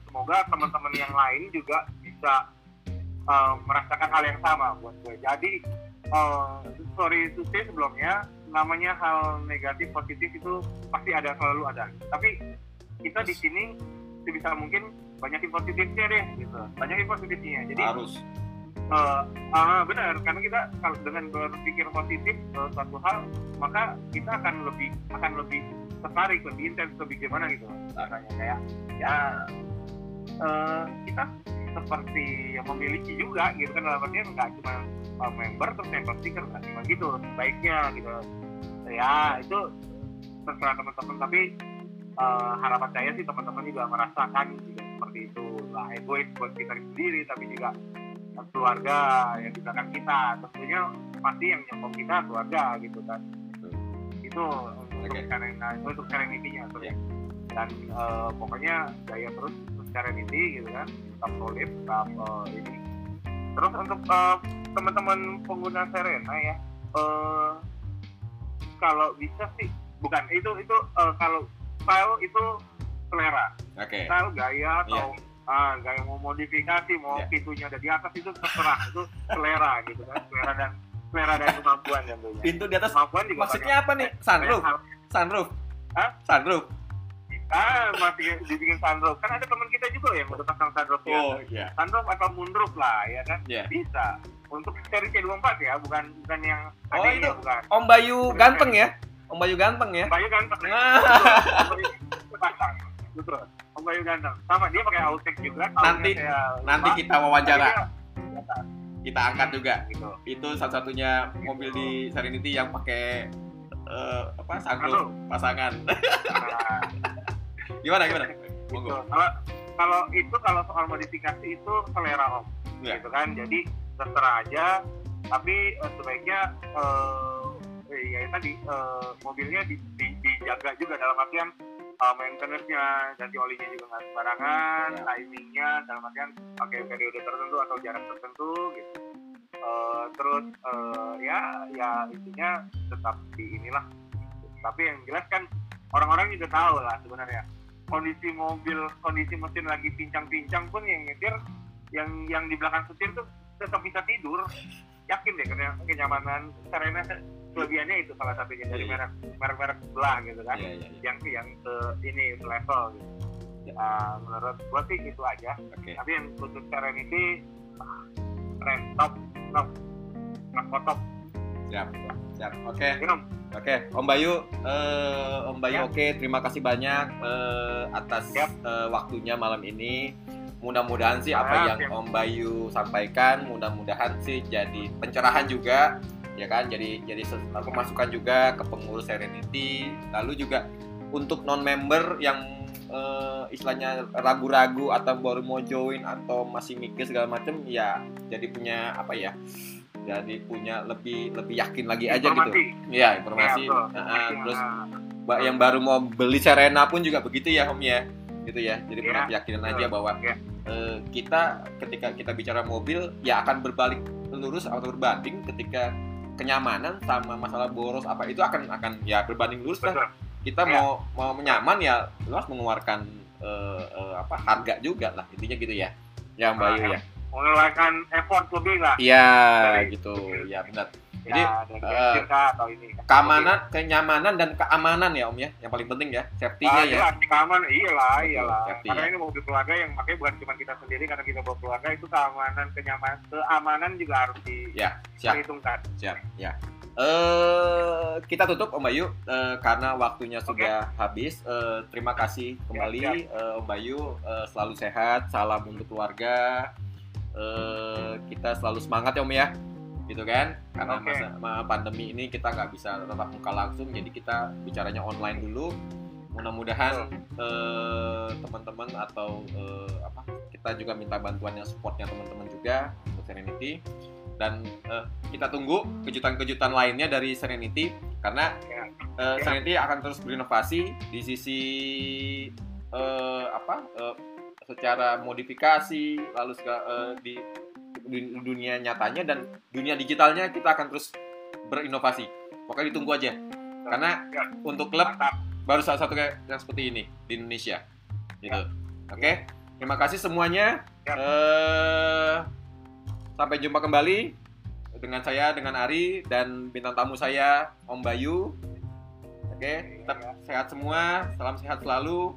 semoga teman-teman yang lain juga bisa eh, merasakan hal yang sama buat gue. Jadi eh, sorry to say sebelumnya namanya hal negatif positif itu pasti ada selalu ada. Tapi kita di sini sebisa mungkin banyakin positifnya deh gitu. Banyakin positifnya. Jadi harus. Eh, ah, benar. Karena kita kalau dengan berpikir positif eh, suatu hal maka kita akan lebih akan lebih tertarik lebih intens lebih gimana gitu. Rasanya kayak ya eh, kita seperti yang memiliki juga gitu kan. Dalam artian nggak cuma uh, member terus member stiker nggak cuma gitu baiknya gitu. Ya itu terserah teman-teman. Tapi uh, harapan saya sih teman-teman juga merasakan juga seperti itu. Lah egois buat kita sendiri tapi juga keluarga yang di belakang kita. Tentunya pasti yang nyokong kita keluarga gitu kan. Itu untuk Oke. Serena itu untuk serenity-nya sorry. Ya. dan uh, pokoknya gaya terus untuk serenity gitu kan tetap solid tetap uh, ini. Terus untuk uh, teman-teman pengguna Serena ya uh, kalau bisa sih bukan itu itu uh, kalau style itu selera. Oke. Style gaya atau ah, gaya mau modifikasi mau Iya. pintunya ada di atas itu terserah itu selera gitu kan selera dan selera dan kemampuan tentunya. Pintu di atas kemampuan juga maksudnya apa nih? Sunroof. Sunroof. Hah? sunroof ah masih dibikin sunroof. Kan ada teman kita juga yang udah pasang sunroof ya oh iya. Sunroof atau moonroof lah ya kan? Iya. bisa. Untuk seri C24 ya bukan bukan yang Oh, adanya, itu. bukan. Om Bayu ganteng ya? Om Bayu ganteng ya? Bayu ganteng. Ya. Om Bayu pasang betul. Om Bayu ganteng. Sama dia pakai Autek juga. Nanti- nanti lupa. kita wawancara. Biasa, kita angkat juga. Gitu. Itu satu-satunya mobil di Serenity yang pakai eh, apa Sunroof. pasangan. Nah, gimana gimana gitu. Kalau kalau itu kalau soal modifikasi itu selera om, Iya. gitu kan. Jadi terserah aja. Tapi eh, sebaiknya eh, ya tadi eh, mobilnya di, di- dijaga juga dalam artian eh, maintenance-nya, ganti olinya juga nggak sembarangan, Iya. timingnya dalam artian pakai periode tertentu atau jarak tertentu gitu. Eh, terus eh, ya ya intinya tetap di inilah. Tapi yang jelas kan orang-orang juga tahu lah sebenarnya kondisi mobil, kondisi mesin lagi pincang-pincang pun yang nyetir, yang yang di belakang setir tuh tetap bisa tidur. Yakin deh karena kenyamanan Serena kelebihannya itu salah satunya dari Iya. merek merek-merek sebelah gitu kan. iya iya. Yang yang ke ini level gitu. Ah, menurut gua sih itu aja. oke Tapi yang khusus Serenity ah, keren top top top top. Siap siap oke Minum. Oke, Om Bayu, eh, Om Bayu, oke, terima kasih banyak eh, atas Siap. eh, waktunya malam ini. Mudah-mudahan sih apa Siap, yang. Om Bayu sampaikan, mudah-mudahan sih jadi pencerahan juga, ya kan? Jadi jadi ses- apa, masukan juga ke pengurus Serenity. Lalu juga untuk non member yang eh, istilahnya ragu-ragu atau baru mau join atau masih mikir segala macam, ya jadi punya apa ya? Jadi punya lebih lebih yakin lagi aja gitu. Informasi. Iya, informasi. Iya, betul. Nah, Informasi, terus ah. Mbak yang baru mau beli Serena pun juga begitu ya, Om ya. Gitu ya. Jadi Iya, punya keyakinan betul. aja bahwa Iya. eh, kita ketika kita bicara mobil ya akan berbalik lurus atau berbanding ketika kenyamanan sama masalah boros apa itu akan akan ya berbanding lurus lah. Betul. Kita Iya. mau mau nyaman ya lu harus mengeluarkan eh, eh, apa harga juga lah intinya gitu ya. Ya Mbak Ayu ya. Mengeluarkan effort lebih lah Iya gitu. Ya benar. Jadi, ya, kah atau ini Keamanan, kenyamanan dan keamanan ya Om ya, yang paling penting ya, safety-nya Ah, ya. jelas, keamanan iyalah iyalah safety, karena ya. ini mobil keluarga yang makanya bukan cuma kita sendiri karena kita bawa keluarga itu keamanan kenyamanan keamanan juga harus Ya, siap. Siap, ya. Eh kita tutup Om Bayu eh, karena waktunya sudah habis. Eh, terima kasih kembali Siap, eh, Om Bayu Eh, selalu sehat, salam untuk keluarga. Eh, kita selalu semangat ya Om ya, gitu kan? Karena Oke. masa ma- pandemi ini kita nggak bisa tetap muka langsung, jadi kita bicaranya online dulu. Mudah-mudahan eh, teman-teman atau eh, apa kita juga minta bantuannya supportnya teman-teman juga untuk Serenity dan eh, kita tunggu kejutan-kejutan lainnya dari Serenity karena Ya. eh, Ya. Serenity akan terus berinovasi di sisi eh, apa eh, secara modifikasi lalu segala, eh, di di dunia nyatanya dan dunia digitalnya kita akan terus berinovasi. Pokoknya ditunggu aja. Karena Ya. untuk klub mantap. baru salah satu kayak yang seperti ini di Indonesia. Gitu. Ya. oke? Terima kasih semuanya. Ya. Eh, sampai jumpa kembali dengan saya dengan Ari dan bintang tamu saya Om Bayu. Oke? Tetap sehat semua salam sehat selalu